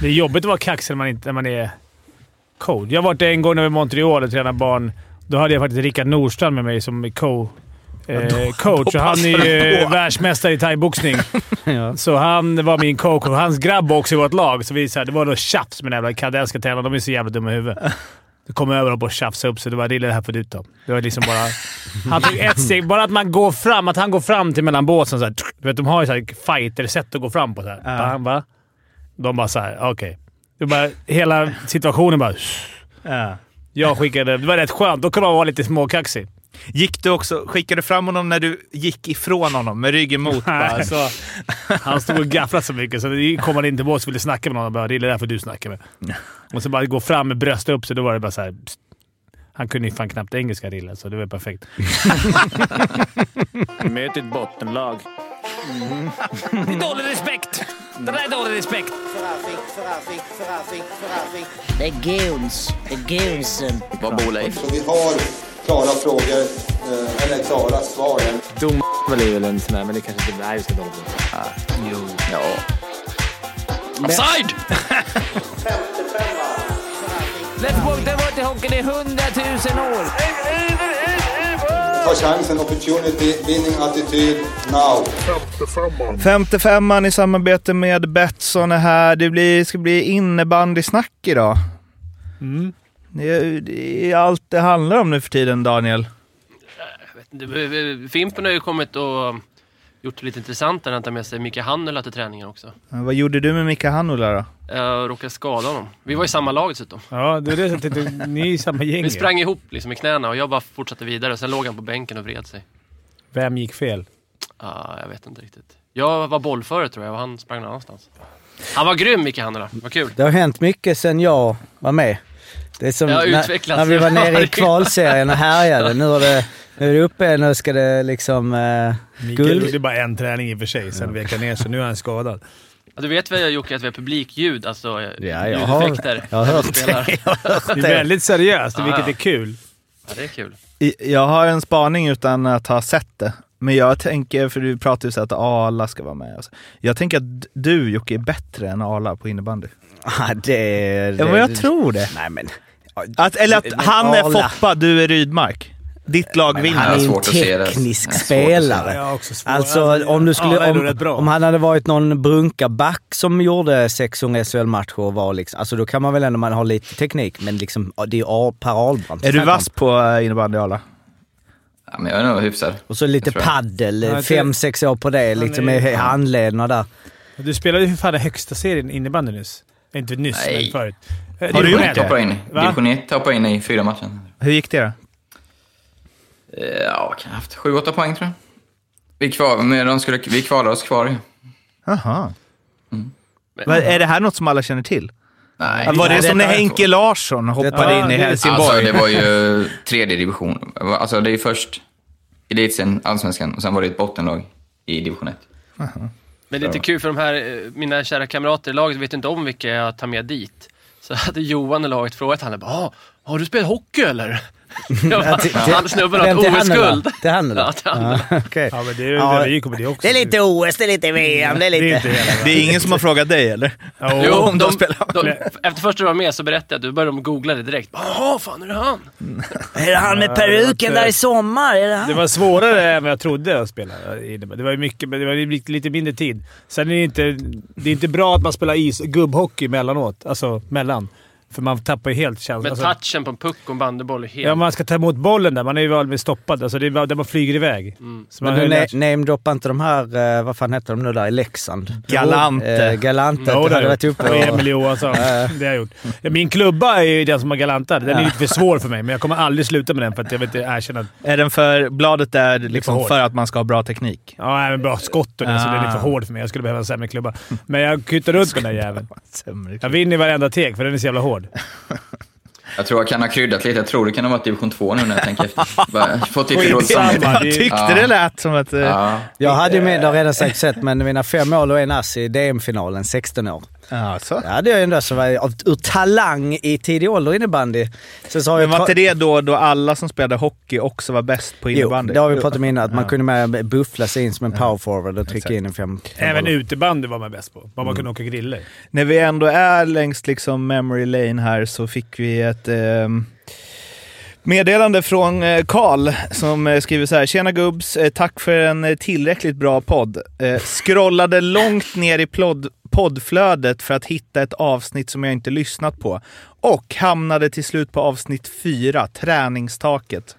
Det är jobbigt att vara kaxig när man, inte, när man är coach. Jag har varit en gång när vi var i Montreal och tränade barn. Då hade jag faktiskt Rickard Nordstrand med mig som co eh, coach. Och han är ju världsmästare i thaiboxning. Ja. Så han var min coach och hans grabb också i vårt lag. Så vi, så här, det var något tjafs med den jävla kanadensiska tränaren. De är så jävla dumma i huvudet. Det kom över och bara tjafsade upp så det var det det här får du ta. Det var liksom bara... Han tog ett steg. Bara att man går fram. Att han går fram till mellan båsen såhär. Du vet, de har ju såhär fighter-sätt att gå fram på. Så här. Ja. Bam? De bara såhär, okej. Bara, hela situationen bara... Ja. Jag skickade... Det var rätt skönt. Då kan man vara lite småkaxig. Gick du också, skickade du fram honom när du gick ifrån honom med ryggen mot? Bara, så, han stod och gafflade så mycket så det kom han in till oss och ville snacka med någon och bara “Det är därför du snackar med”. Och så bara gå fram med bröstet upp så då var det bara så här. pst. Han kunde ju fan knappt engelska Rille, så det var perfekt. Möt ett bottenlag. Är dålig respekt! Det där är dålig respekt! Det är goons. Det är goonsen. Vad bor Leif? Så vi har klara frågor, eh, eller klara svar. Dom är väl en sån där, men det kanske inte... Ska inte hålla på. Jo. Ja. Offside! Let's walk the water hockey i hundratusen år! Ta chansen, opportunity, winning attityd, now. 55an i samarbete med Betsson är här. Det blir, ska bli innebandysnack idag. Mm. Det det är allt det handlar om nu för tiden, Daniel. Fimpen har ju kommit och gjort det lite intressant när han tar med sig Micke Hannula till träningen också. Eh, Vad gjorde du med Mika Hannula då? Jag råkade skada honom. Vi var i samma lag dessutom. Ja, det är det jag tänkte. Ni är i samma gäng Vi sprang ihop liksom i knäna och jag bara fortsatte vidare. Sen låg han på bänken och vred sig. Vem gick fel? Ah, jag vet inte riktigt. Jag var bollföre tror jag och han sprang någon annanstans. Han var grym Micke Hannula. Vad kul. Det har hänt mycket sen jag var med. Det är som när, utvecklats. när vi var nere i kvalserien och härjade. Nu är det, nu är det uppe, nu ska det liksom... Eh, Mikael Guld. gjorde bara en träning i och för sig, sen vek han ner så nu är han skadad. Ja, Du vet väl Jocke att vi har publikljud, alltså Ja, jag har- ljudeffekter. jag har hört det. Jag har hört Det är det. väldigt seriöst, Ja, vilket ja. är kul. Ja, det är kul. Jag har en spaning utan att ha sett det. Men jag tänker, för du pratar ju så att Arla ska vara med. Jag tänker att du Jocke är bättre än Arla på innebandy. Ja, det, det, Ja, men jag tror det. Nej men... Att, eller att Men han är Arla- Foppa, du är Rydmark. Ditt lag vinner. han är ju en teknisk spelare. Alltså om du skulle, om, om han hade varit någon brunkarback som gjorde 600 SHL-matcher och var liksom, alltså då kan man väl ändå, man har lite teknik, men liksom det är ju Per Ahlbrand. Är du vass på eh, innebandy Arla? Ja, men jag är nog hyfsad. Och så lite paddel, fem, sex år på det, liksom med handlederna där. Du spelade ju för fan den högsta serien innebandy nyss. Inte nyss, Nej. men förut. Har du gjort det? Division 1 hoppar in i fyra matcher. Hur gick det då? Eh, Ja, kan jag ha haft 7-8 poäng tror jag. Vi, kvar, men de skulle, vi kvalade oss kvar ju. Jaha. Men Är det här något som alla känner till? Nej. Var det Nej, som när Henke Larsson hoppade Detta- in i det- Helsingborg? Alltså, det var ju tredje division. Alltså, det är ju först elitserien, allsvenskan, och sen var det ett bottenlag i division 1. Men det är inte kul för de här, eh, mina kära kamrater i laget vet inte om vilka jag tar med dit. Så hade Johan i laget frågat honom, ah, har du spelat hockey eller? Till- till- han snubben har ett? OS-guld. Till Hannula? Ja, till Hannula. Ja, okej. Ja, men det är Ja, det också. Det är lite OS, det är lite VM, det är Det är lite... inte hela Det är ingen som har frågat dig eller? Jo, Jo, om de de, spelar. de, efter först du var med så berättade jag, då började de googla det direkt. Jaha, fan är det han? Är det han med peruken där i sommar? Är det han? Det var svårare än vad jag trodde att spela. Det var mycket, men det var lite, mindre tid. Sen är det inte, det är inte bra att man spelar is, gubbhockey emellanåt. Alltså mellan. För man tappar ju helt känslan. Men Alltså, touchen på en puck och en bandyboll är helt... ja, man ska ta emot bollen där. Man är ju väl stoppad. Alltså det är där man flyger iväg. Mm. Så man Men du namedroppar inte de här, eh, vad fan heter de nu där i Leksand? Galante. Eh, Galante. Jo, du det har varit uppe Och. Emil Johansson. det har jag gjort. Min klubba är ju den som har galantar. Den är lite för svår för mig, men jag kommer aldrig sluta med den för att jag vill inte erkänna att Är den för bladet där liksom hård. för att man ska ha bra teknik? Ja, även bra skott och det, så den är för Ah. hård för mig. Jag skulle behöva en sämre klubba. Men jag kutar runt den där jäveln. Jag vinner varenda tek, för den är så jävla hård. Jag tror jag kan ha kryddat lite. Jag tror det kan ha varit division 2 nu när jag tänker efter. Fått lite dåligt samvete. det är- Tyckte Ja. det lät som att... eh, Ja. Jag hade ju med, det har jag redan sett, men mina fem mål och en ass i DM-finalen, 16 år. Ja, så. Ja, det är ju ändå så var av, ur talang i tidig ålder innebandy. Sen så har Men var inte det då, då alla som spelade hockey också var bäst på Jo, innebandy? det har vi pratat om innan. Att man Ja. kunde med buffla sig in som en powerforward och trycka Exakt. in en fem... Även utebandy var man bäst på. Bara Mm. man kunde åka griller. När vi ändå är längs liksom memory lane här så fick vi ett ehm, meddelande från eh, Karl som eh, skriver så här. Tjena gubbs, eh, tack för en eh, tillräckligt bra podd. Eh, scrollade långt ner i poddflödet för att hitta ett avsnitt som jag inte lyssnat på och hamnade till slut på avsnitt 4, träningstaket.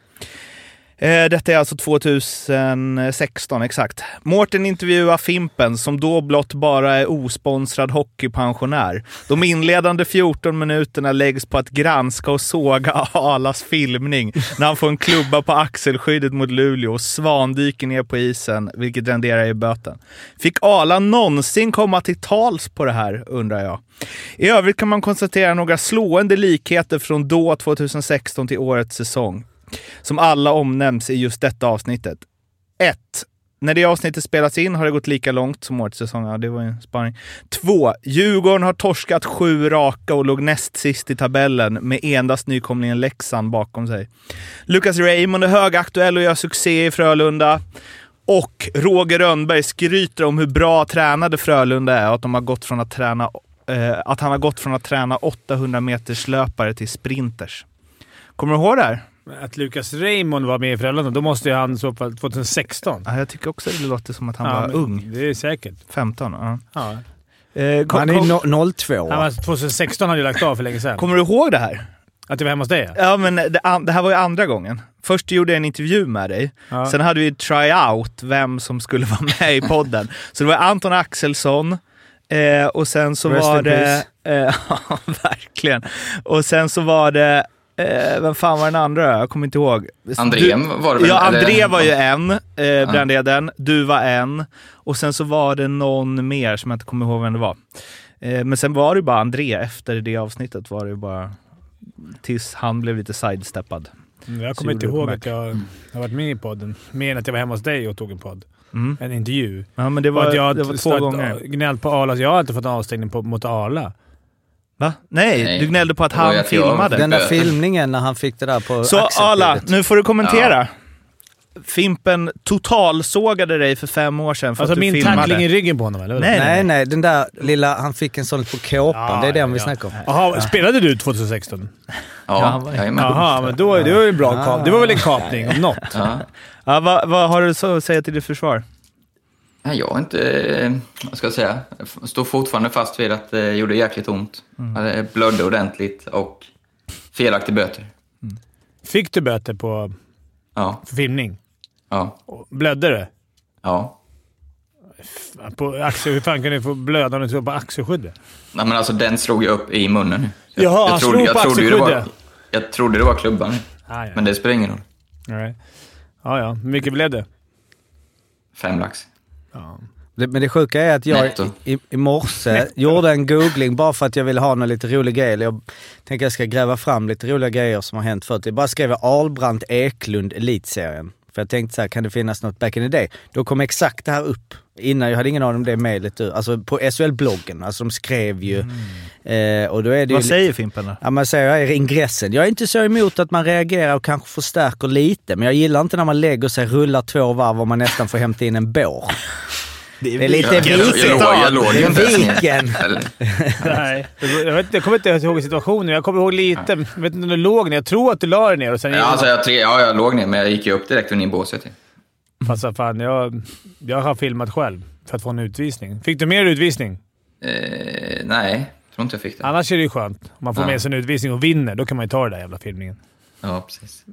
Eh, detta är alltså 2016, exakt. Mårten intervjuar Fimpen, som då blott bara är osponsrad hockeypensionär. De inledande 14 minuterna läggs på att granska och såga Alas filmning när han får en klubba på axelskyddet mot Luleå och svandyker ner på isen, vilket renderar i böten. Fick Ala någonsin komma till tals på det här, undrar jag. I övrigt kan man konstatera några slående likheter från då 2016 till årets säsong som alla omnämns i just detta avsnittet. 1. När det avsnittet spelats in har det gått lika långt som årets säsong. Ja, det var ju en spaning. 2. Djurgården har torskat sju raka och låg näst sist i tabellen med endast nykomlingen Leksand bakom sig. Lukas Raymond är högaktuell och gör succé i Frölunda. Och Roger Rönnberg skryter om hur bra tränade Frölunda är och att, de har gått från att, träna, eh, att han har gått från att träna 800 meters löpare till sprinters. Kommer du ihåg det här? Att Lukas Raymond var med i Frölunda, då måste ju han i så fall 2016. Ja, jag tycker också det låter som att han Ja, var ung. Det är säkert. 15. Ja. Ja. Eh, kom, Han är no, 02. Han var 2016 hade ju lagt av för länge sedan. kommer du ihåg det här? Att det var hemma hos dig? Ja, men det, det här var ju andra gången. Först gjorde jag en intervju med dig. Ja. Sen hade vi tryout, vem som skulle vara med i podden. Så det var Anton Axelsson eh, och sen så Rest var det... Eh, ja, verkligen. Och sen så var det... Eh, vem fan var den andra? Jag kommer inte ihåg. André Du- var det väl? Ja, André var ju en, eh, Brandeden. Du var en. Och sen så var det någon mer som jag inte kommer ihåg vem det var. Eh, men sen var det bara André efter det avsnittet. var det bara Tills han blev lite sidesteppad. Mm, Jag kommer inte ihåg att jag har varit med i podden. Mer än att jag var hemma hos dig och tog en podd. Mm. En intervju. Ja, men det Och var, att jag det var två gånger. och gnällt på Arla. Jag har inte fått en avstängning på, mot Arla. Va? Nej, Nej. du gnällde på att han att jag- filmade. Den där filmningen när han fick det där på Så. Arla, nu får du kommentera. Fimpen totalsågade dig för fem år sedan för Alltså att du min filmade. tackling i ryggen på honom, eller? Nej, Nej, nej, den där lilla... Han fick en sån på kåpan. det är den vi snackar om. Jaha, spelade du 2016? Ja, Ja, jajamän. Jaha, men då, det var ju en bra kap. Det var väl en kapning om något? Ja. Ja, vad, vad har du så att säga till ditt försvar? Nej, jag har inte, eh, vad ska jag säga, jag står fortfarande fast vid att det gjorde jäkligt ont. Mm. Jag blödde ordentligt och felaktig böter. Fick du böter på Ja, filmning? ja, Blödde det? ja. På axel, hur fan kan du få blöda om du står på axelskyddet? Nej, men alltså den slog ju upp i munnen. Jag, Jaha, han slog på ju det var, axelskyddet. Jag trodde det var klubban, Ah, ja. men det spelar ingen roll. Nej. Ja, ja. Hur mycket blev det? Fem lax. Det, men det sjuka är att jag Netto. i, i morse gjorde en googling bara för att jag ville ha någon lite rolig grej. Jag tänker jag ska gräva fram lite roliga grejer som har hänt förut. Jag bara skrev Ahlbrandt Eklund Elitserien. För jag tänkte så här, kan det finnas något back in the day? Då kom exakt det här upp. Innan, jag hade ingen aning om det mejlet. Alltså på SHL-bloggen. Alltså de skrev ju. Eh, och då är det Vad ju säger Fimpen då? Ja, man säger här ingressen. Jag är inte så emot att man reagerar och kanske förstärker lite, men jag gillar inte när man lägger sig, rullar två varv och man nästan får hämta in en bår. Det är lite Jag, jag, jag, låg, jag låg inte. Viken. Nej. Jag, vet, jag kommer inte ens ihåg situationen. Jag kommer ihåg lite. Jag vet inte om du låg ner. Jag tror att du la dig ner och sen... Ja, alltså, jag, tre, ja, jag låg ner, men jag gick ju upp direkt och in i båset. Fast vad fan, jag, jag har filmat själv för att få en utvisning. Fick du mer utvisning? Eh, nej, jag tror inte jag fick det. Annars är det ju skönt. Om man får Ja. med sig en utvisning och vinner, då kan man ju ta den där jävla filmningen. Ja, precis.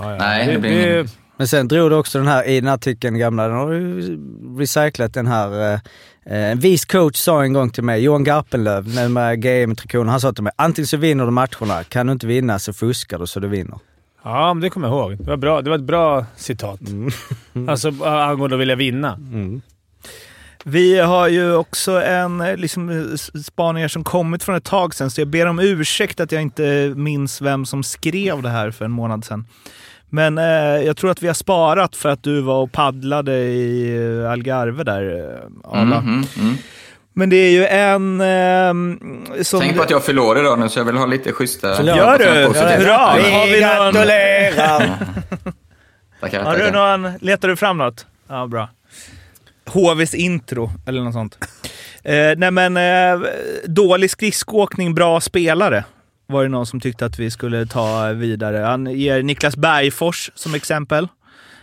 Ja, ja. Nej, det blir ingen- Men sen drog du också den här, i den här artikeln gamla, den har du recyclat den här. Eh, en vis coach sa en gång till mig, Johan Garpenlöv, med GM-trikon, han sa till mig antingen så vinner du matcherna, kan du inte vinna så fuskar du så du vinner. Ja, men det kommer jag ihåg. Det var, bra. det var ett bra citat. Alltså angående att vilja vinna. Vi har ju också en eh, liksom, eh, spaningar som kommit från ett tag sedan, så jag ber om ursäkt att jag inte minns vem som skrev det här för en månad sedan. Men eh, jag tror att vi har sparat för att du var och paddlade i eh, Algarve där, eh, Arla. Mm, mm, mm. Men det är ju en ehm, som... Tänk på att jag förlorar idag nu, så jag vill ha lite schyssta... Gör du? positivt. Hurra! Har vi någon... gratulerar! Tackar, Har du någon... Letar du fram något? Ja, bra. HVs intro, eller något sånt. Eh, nej men, eh, dålig skridskoåkning, bra spelare. Var det någon som tyckte att vi skulle ta vidare. Han ger Niklas Bergfors som exempel.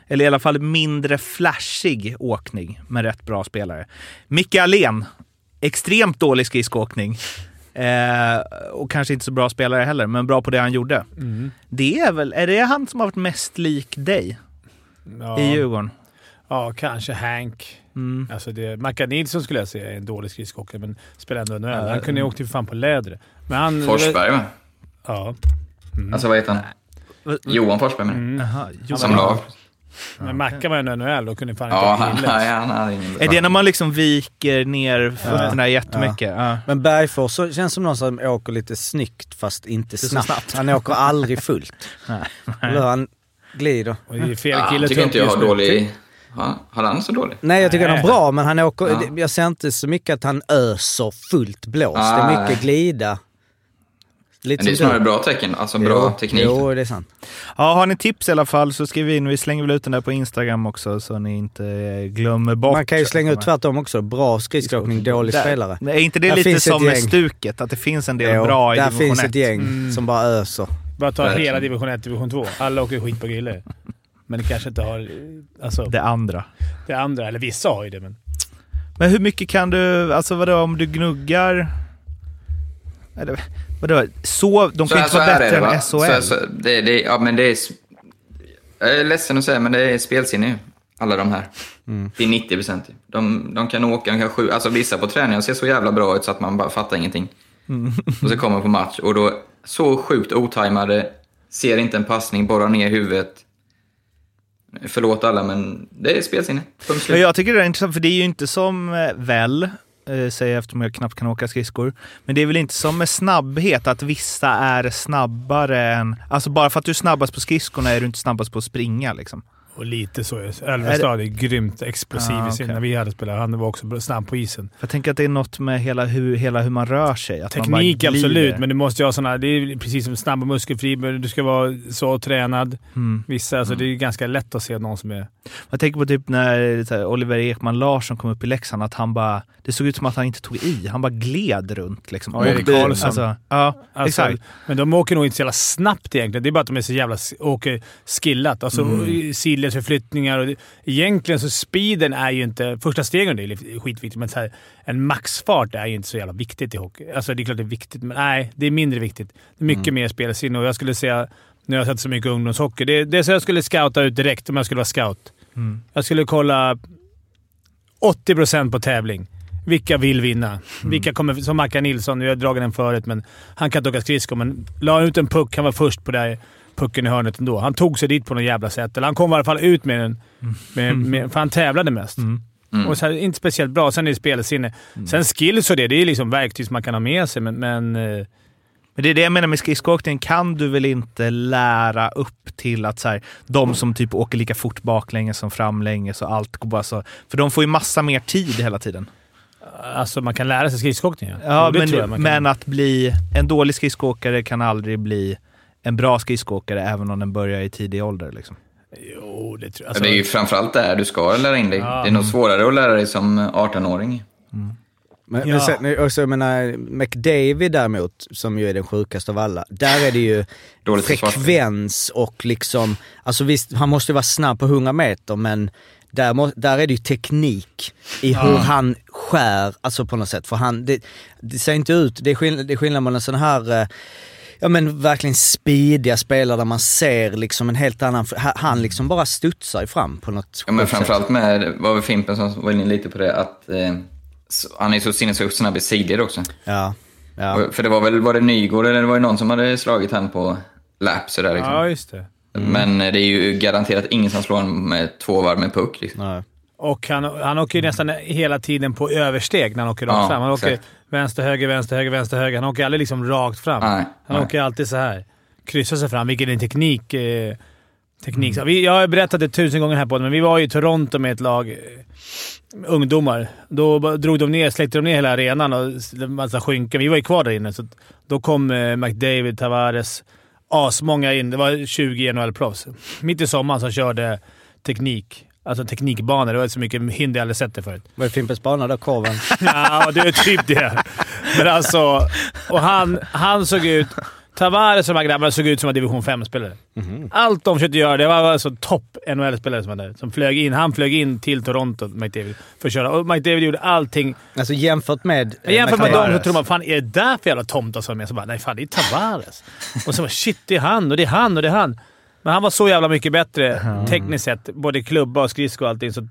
Eller i alla fall mindre flashig åkning, men rätt bra spelare. Micke Allén, extremt dålig skridskoåkning. Eh, och kanske inte så bra spelare heller, men bra på det han gjorde. Det är väl, är det han som har varit mest lik dig Ja, i Djurgården? ja, kanske Hank. Mm. Alltså det, Mackan Nilsson skulle jag säga är en dålig skridskoåkare, men spelar ändå NHL. Han kunde ju åkt till fan på läder. Men han... Forsberg, va? Ja. Alltså vad heter han? Johan Forsberg menar Mm. Som lag. Men Mackan var ändå NHL och kunde fan inte Ja, han, nej, han hade ingen... Är det när man liksom viker ner fötterna jättemycket? Ja. Men Bergfors så känns som någon som åker lite snyggt fast inte snabbt. snabbt. Han åker aldrig fullt. Eller han glider. Och det är fel Ja, kille jag tycker inte jag har dålig... Ja, har han så dålig? Nej jag tycker han är Nej. bra men han åker, Ja. jag ser inte så mycket att han öser fullt blås. Det är mycket glida. Lite Men det är snarare bra tecken, alltså bra jo, teknik. Jo, det är sant. ja, har ni tips i alla fall så skriv in. Vi slänger väl ut den där på Instagram också så ni inte eh, glömmer bort. Man kan ju slänga ut tvärtom också. Bra skridskoåkning, dålig Där- spelare. Men Är inte det Där lite finns som med stuket? Att det finns en del Jo, bra i där division finns 1? ett gäng Mm. som bara öser. Bara ta Verkligen. hela division 1, division 2. Alla åker skit på griller. Men det kanske inte har... Alltså, Det andra. det andra. Eller vissa har ju det, men... Men hur mycket kan du, alltså vadå om du gnuggar? Vadå? Så, de kan ju inte vara bättre det, va? än SHL. Så, så, det, det, ja, men det är... Jag är ledsen att säga, men det är spelsinne ju. Alla de här. Mm. Det är 90 procent. De, de kan åka, de kan skjuta. Alltså vissa på träningen ser så jävla bra ut så att man bara fattar ingenting. Mm. Och så kommer man på match och då så sjukt otajmade, ser inte en passning, borrar ner huvudet. Förlåt alla, men det är spelsinne. Jag tycker det är intressant, för det är ju inte som eh, väl, eh, säger jag eftersom jag knappt kan åka skridskor, men det är väl inte som med snabbhet, att vissa är snabbare än... Alltså bara för att du är snabbast på skridskorna är du inte snabbast på att springa liksom. Och lite så. är Ölvestad är grymt explosiv Ah, i sin... okej. När vi hade spelat. Han var också snabb på isen. Jag tänker att det är något med hela hur, hela hur man rör sig. Att Teknik absolut, men du måste ju ha såna... Det är precis som snabb och muskelfiber. Du ska vara så tränad. Mm. Vissa, alltså det är ganska lätt att se någon som är... Jag tänker på typ när Oliver Ekman Larsson kom upp i Leksand, att han bara... Det såg ut som att han inte tog i. Han bara gled runt liksom. Ja, Erik Karlsson. Alltså, ja, Alltså, exakt. Men de åker nog inte så jävla snabbt egentligen. Det är bara att de är så jävla åker skillat. Alltså Mm. sidledsförflyttningar och det, Egentligen så speeden är ju inte... Första stegen är skitviktigt, men så här, en maxfart är ju inte så jävla viktigt i hockey. Alltså det är klart det är viktigt, men nej, det är mindre viktigt. Det är mycket mer spelsinne och jag skulle säga, jag har sett så mycket ungdomshockey, det, det är så jag skulle scouta ut direkt om jag skulle vara scout. Mm. Jag skulle kolla 80% på tävling. Vilka vill vinna? Vilka kommer, som Mackan Nilsson, jag har dragit den förut, men han kan inte åka skridskor, men la ut en puck. Han var först på där pucken i hörnet ändå. Han tog sig dit på något jävla sätt. Eller han kom i alla fall ut med den. Med, med, för han tävlade mest. Mm. Och så här, inte speciellt bra. Sen är det spelsinne. Sen skills och det, det är liksom verktyg som man kan ha med sig, men... men eh, Men det är det jag menar med skridskoåkning. Kan du väl inte lära upp till att så här, de som typ åker lika fort baklänges som framlänges och allt går bara så. För de får ju massa mer tid hela tiden. Alltså man kan lära sig skridskoåkning. Ja, det tror jag men, man kan. men att bli en dålig skridskoåkare kan aldrig bli en bra skridskoåkare även om den börjar i tidig ålder. Liksom. Jo, det tror jag. Ja, Alltså, det är ju framförallt där du ska lära in dig. Ja. Det är nog svårare att lära dig som 18-åring. Men, Ja. men sen, också, jag menar, McDavid däremot, som ju är den sjukaste av alla, där är det ju frekvens och liksom, alltså visst, han måste vara snabb på 100 meter men där, må, där är det ju teknik i hur han skär, alltså på något sätt. För han, det, det ser inte ut, det är, skill, det är skillnad mellan en sån här eh, Ja men verkligen speediga spelare där man ser liksom en helt annan, han liksom bara studsar fram på något Ja, men sjukt sätt. framförallt med, var väl Fimpen som var inne lite på det, att eh, så- han är så sinnessjukt snabb i sidled också. Ja. ja. Och- För det var väl, var det Nygård eller det var ju någon som hade slagit han på lap sådär liksom. Ja, just det. Men eh, det är ju garanterat ingen som slår honom med två varv med puck liksom. Nej. Och han, han åker ju nästan hela tiden på översteg när han åker rakt Ja, fram. Han åker exakt. vänster, höger, vänster, höger, vänster, höger. Han åker aldrig liksom rakt fram. Nej, han nej. åker alltid så här. Kryssar sig fram, vilket är en teknik. Eh, Teknik. Så Vi, jag har berättat det tusen gånger här på men vi var i Toronto med ett lag eh, ungdomar. Då drog de ner, släckte de ner hela arenan och en massa skynken. Vi var ju kvar där inne, så då kom eh, McDavid, Tavares, asmånga in. Det var 20 NHL-proffs. Mitt i sommaren så körde teknik. Alltså teknikbanor. Det var så mycket hinder jag aldrig sett det förut. Var det Fimpens bana då, korven? Ja, det är typ det. Men alltså... Och han, han såg ut... Tavares och de här grabbarna såg ut som en division 5-spelare. Allt de försökte göra, det var alltså topp NHL-spelare som var där. Som flög in. Han flög in till Toronto, McDavid, för att köra. Och McDavid gjorde allting. Alltså jämfört med... eh, Jämfört med dem så tror man fan är det där för jävla tomtar som är med? Så bara, nej fan det är Tavares. och så bara shit, det är han och det är han och det är han. Men han var så jävla mycket bättre tekniskt sett. Både klubba och skridsko och allting. Så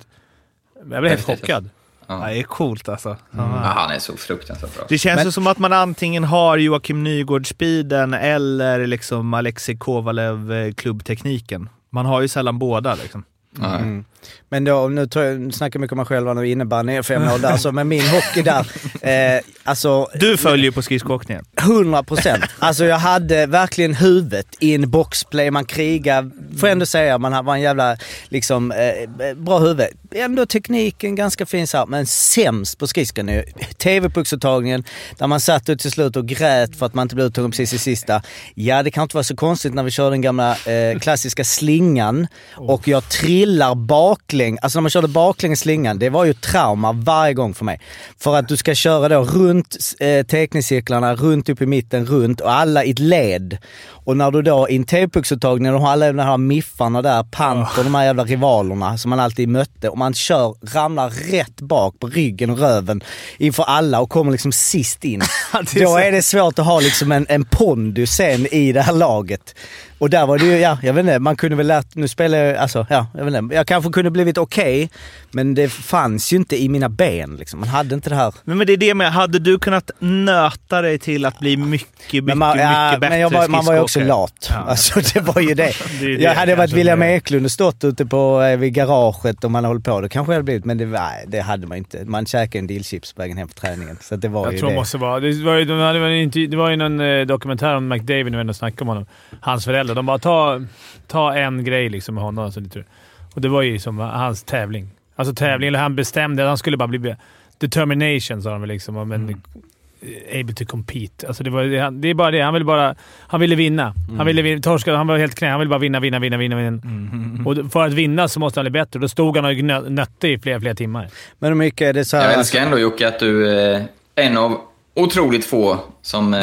jag blev helt chockad. Ja, det är coolt alltså. Ja, han är så fruktansvärt bra. Det känns Men- ju som att man antingen har Joakim Nygård-speeden eller liksom Alexej Kovalev eh, klubbtekniken. Man har ju sällan båda liksom. Mm. Men då, nu tror jag, nu snackar jag mycket om mig själv nu innebandy är fem år där, så med min hockey där. Eh, alltså, Du följer ju på skridskoåkningen. 100 procent. Alltså jag hade verkligen huvudet i en boxplay, man krigar, får jag ändå säga, man var en jävla liksom, eh, bra huvud. Ändå tekniken ganska fin så här, men sämst på skridskon TV-pucksuttagningen där man satt ut till slut och grät för att man inte blev uttagen precis i sista. Ja, det kan inte vara så konstigt när vi kör den gamla eh, klassiska slingan och jag trillar baklänges, alltså när man körde baklänges slingan, det var ju trauma varje gång för mig. För att du ska köra då runt eh, teckningscirklarna, runt upp i mitten, runt och alla i ett led. Och när du då i en TV-pucksuttagning, de har alla de här miffarna där, Panther, de här jävla rivalerna som man alltid mötte och man kör, ramlar rätt bak på ryggen och röven inför alla och kommer liksom sist in. är då är det svårt att ha liksom en, en pondus sen i det här laget. Och där var det ju, ja, jag vet inte, man kunde väl lärt, nu spelar jag, alltså, ja, jag vet inte, jag kanske kunde blivit okej, men det fanns ju inte i mina ben liksom. Man hade inte det här. Men, men det är det med, hade du kunnat nöta dig till att bli mycket, mycket, Men, man, ja, mycket bättre men jag var, man var ju också lat. Alltså det var ju det. Det det jag hade varit kanske William. Eklund och stått ute på, eh, vid garaget om man hade hållit på. Det kanske jag hade blivit, men det, nej, det hade man inte. Man käkade en dillchips på vägen hem från träningen. Så det var Jag ju tror det måste vara... Det var ju, de hade det var ju någon eh, dokumentär om McDavid när vi ändå snackade om honom. Hans föräldrar. De bara ta, ta en grej liksom med honom. Alltså. Och det var ju som hans tävling. Alltså tävling, eller han bestämde att han skulle bara bli... Determination sa de väl liksom. Men, Mm. Able to compete. Alltså det, var, det, han- är bara det. Han ville bara... Han ville vinna. Mm. Han ville vinna. Torska, han var helt knä. Han ville bara vinna, vinna, vinna, vinna. vinna. Mm. Och för att vinna så måste han bli bättre. Då stod han och gnö- nötte i flera, flera timmar. Men hur mycket är det så här, Jag älskar ändå Jocke att du är en av otroligt få som eh,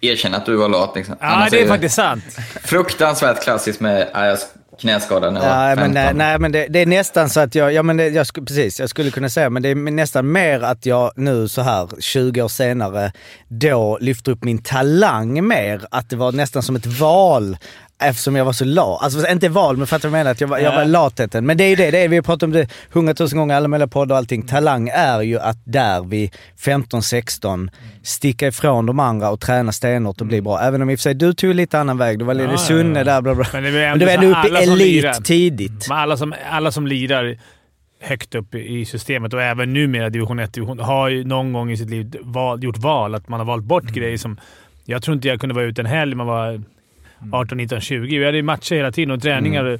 erkänner att du var lat. Liksom. Ja, Annars det är faktiskt sant. Fruktansvärt klassiskt med äh, jag knäskada när jag var Ja, 15. men, nej, nej, men det, det är nästan så att jag, ja men det, jag, precis, jag skulle kunna säga, men det är nästan mer att jag nu så här 20 år senare då lyfter upp min talang mer. Att det var nästan som ett val eftersom jag var så lat. Alltså inte val, men fattar du vad jag menar? Att jag var, jag var latheten. Men det är ju det, det är, vi har pratat om det hundratusen gånger alla möjliga poddar och allting. Talang är ju att där vid 15-16 sticka ifrån de andra och träna stenhårt och bli bra. Även om i och för sig du tog lite annan väg. Du var lite Ja, Sunne där, bla bla. Men det Men du var ändå uppe i elit tidigt. Men alla som, alla som lirar högt upp i systemet och även numera division 1 division har ju någon gång i sitt liv val, gjort val. Att man har valt bort grejer som... Jag tror inte jag kunde vara ute en helg man var 18, 19, 20. Vi hade ju matcher hela tiden och träningar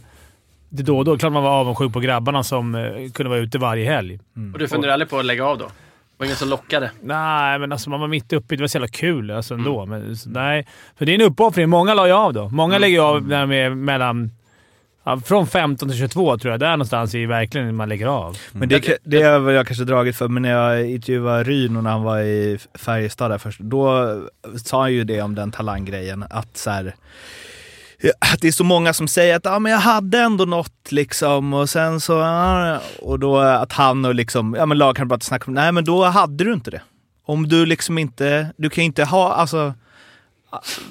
det då och då. Klart man var avundsjuk på grabbarna som eh, kunde vara ute varje helg. Och du funderar aldrig på att lägga av då? Var ingen som lockade? Nej, men alltså man var mitt uppe i det. var så jävla kul alltså ändå. Men, så, nej, för det är en uppoffring. Många la ju av då. Många lägger ju av när de är mellan... Ja, från 15 till 22 tror jag. Där någonstans är verkligen man lägger av. Men det, det har väl jag kanske dragit för, men när jag intervjuade Ryno när han var i Färjestad där först, då sa han ju det om den talanggrejen, att så här, att det är så många som säger att ah, men jag hade ändå något liksom och sen så, ah, och då att han och liksom, ja men lagkamrater snackar om, nej men då hade du inte det. Om du liksom inte, du kan ju inte ha, alltså,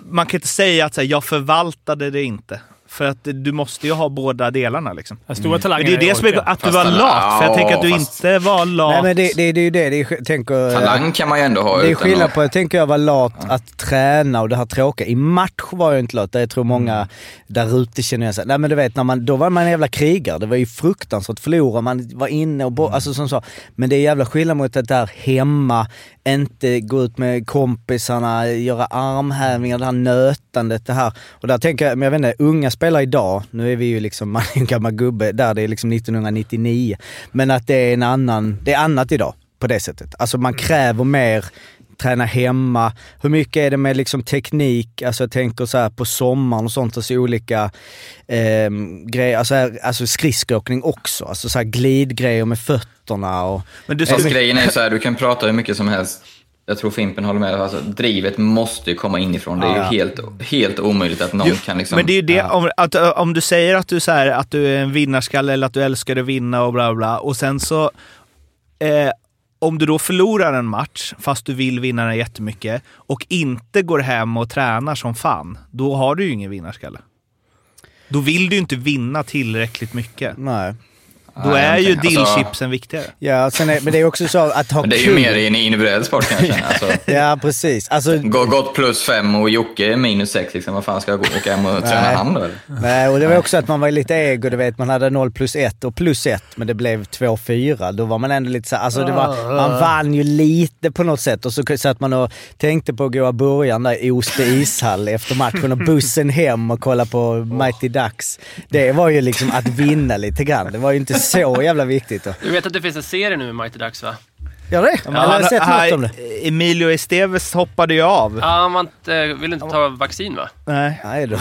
man kan inte säga att så här, jag förvaltade det inte. För att du måste ju ha båda delarna liksom. Talangen Men det är ju det som är att du var lat, för jag ja, tänker att du fast- inte var lat. Nej men det, det, det är ju det, det är, tänker, Talang kan man ju ändå ha det är skillnad att- på, jag tänker jag var lat att träna och det här tråkiga. I match var jag inte lat, jag tror många där ute känner jag så här, nej men du vet, när man, då var man en jävla krigare. Det var ju fruktansvärt, förlora, man var inne och bo, alltså som så. Men det är jävla skillnad mot att där hemma, inte gå ut med kompisarna, göra armhävningar, det här nötandet, det här. Och där tänker jag, men jag vet inte, unga spelare idag, nu är vi ju liksom, man är en gammal gubbe, där det är liksom 1999. Men att det är en annan, det är annat idag på det sättet. Alltså man kräver mer träna hemma. Hur mycket är det med liksom teknik? Alltså jag tänker så här på sommaren och sånt, alltså olika eh, grejer. Alltså, här- alltså skridskoåkning också. Alltså så här glidgrejer med fötterna och... Men du ska... grejen är så här, du kan prata hur mycket som helst. Jag tror Fimpen håller med. Alltså, drivet måste ju komma inifrån. Det är ju Ja. helt, helt omöjligt att någon Jo, kan liksom... Men det är ju det, om, att, om du säger att du, så här, att du är en vinnarskalle eller att du älskar att vinna och bla bla och sen så... Eh, om du då förlorar en match, fast du vill vinna den jättemycket, och inte går hem och tränar som fan, då har du ju ingen vinnarskalle. Då vill du ju inte vinna tillräckligt mycket. Nej. Då Nej, är ju. Alltså, dillchipsen viktigare. Ja, sen är, men det är också så att ha Men det är ju kul. mer i en individuell sport kan jag känna. Alltså, Ja, precis. Alltså, gå- gått plus fem och Jocke minus sex. Liksom. Vad fan ska jag gå åka hem och träna Nej. han då? eller? Nej, och det var också att man var lite ego, du vet. Man hade 0 plus 1 och plus 1, men det blev 2-4. Då var man ändå lite så alltså det var, man vann ju lite på något sätt. Och så satt man och tänkte på att gå i början där i Osby ishall efter matchen och bussen hem och kolla på Mighty Ducks. Det var ju liksom att vinna lite grann. Det var ju inte så jävla viktigt. Då. Du vet att det finns en serie nu med Mighty Ducks va? Gör det? Jag har sett han- något om det. Emilio Esteves hoppade ju av. Ja, han var inte, ville inte ta vaccin va? Nej. Nej då.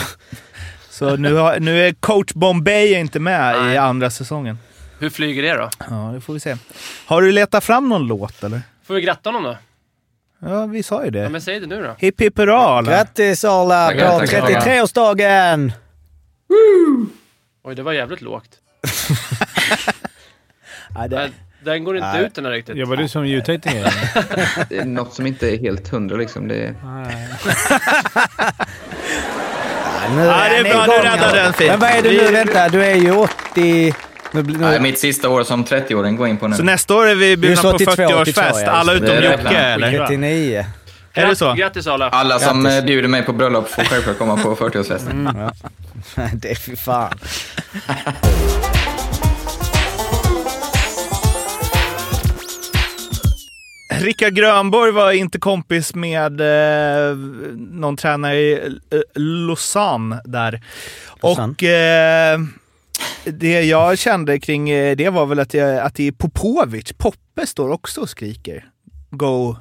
Så nu, har, nu är coach Bombay inte med i Nej. andra säsongen. Hur flyger det då? Ja, det får vi se. Har du letat fram någon låt eller? Får vi gratta honom då? Ja, vi sa ju Ja, det. men säg det nu då. Hipp hipp hurra alla. Grattis Arla Tackar, på tackar. 33-årsdagen! Oj, det var jävligt lågt. Nej, det, Nej, Den går inte Nej. ut den här riktigt. Jobbar du som ljudtekniker? Det är något som inte är helt hundra liksom. Det är... Nu Ja, det är bra, du räddade den fint. Men vad är du nu? Vänta, du är ju 80... Nu, blir- Nej, nu, mitt sista år som 30-åring går in på nu. så nästa år är vi bjudna på 82, 40-årsfest, 82, ja, alla utom Jocke eller? 39. Är det så? Grattis Arla. Alla som Grattis. eh, bjuder mig på bröllop får självklart komma på 40-årsfesten. det är fy fan. Rickard Grönborg var inte kompis med eh, någon tränare i eh, Lausanne där. Lausanne. Och eh, det jag kände kring eh, det var väl att, jag, att det är Popovic, Poppe står också och skriker. Go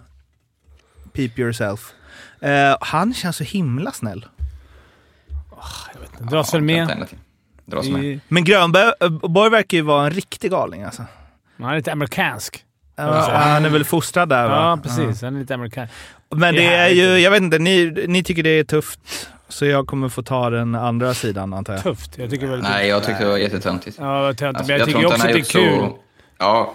peep yourself. Eh, han känns så himla snäll. Dras väl med. Dras med. I- Men Grönborg eh, verkar ju vara en riktig galning alltså. Han är lite amerikansk. Ja, han är väl fostrad där va? Ja, precis. Han är lite amerikansk. Men Det det är ju, jag vet inte, ni, ni tycker det är tufft. Så jag kommer få ta den andra sidan antar jag. Tufft. Jag tycker väl Nej, jag tyckte det var jättetöntigt. Ja, vad töntigt. Alltså, men jag, tycker också inte att det är kul. så- Ja.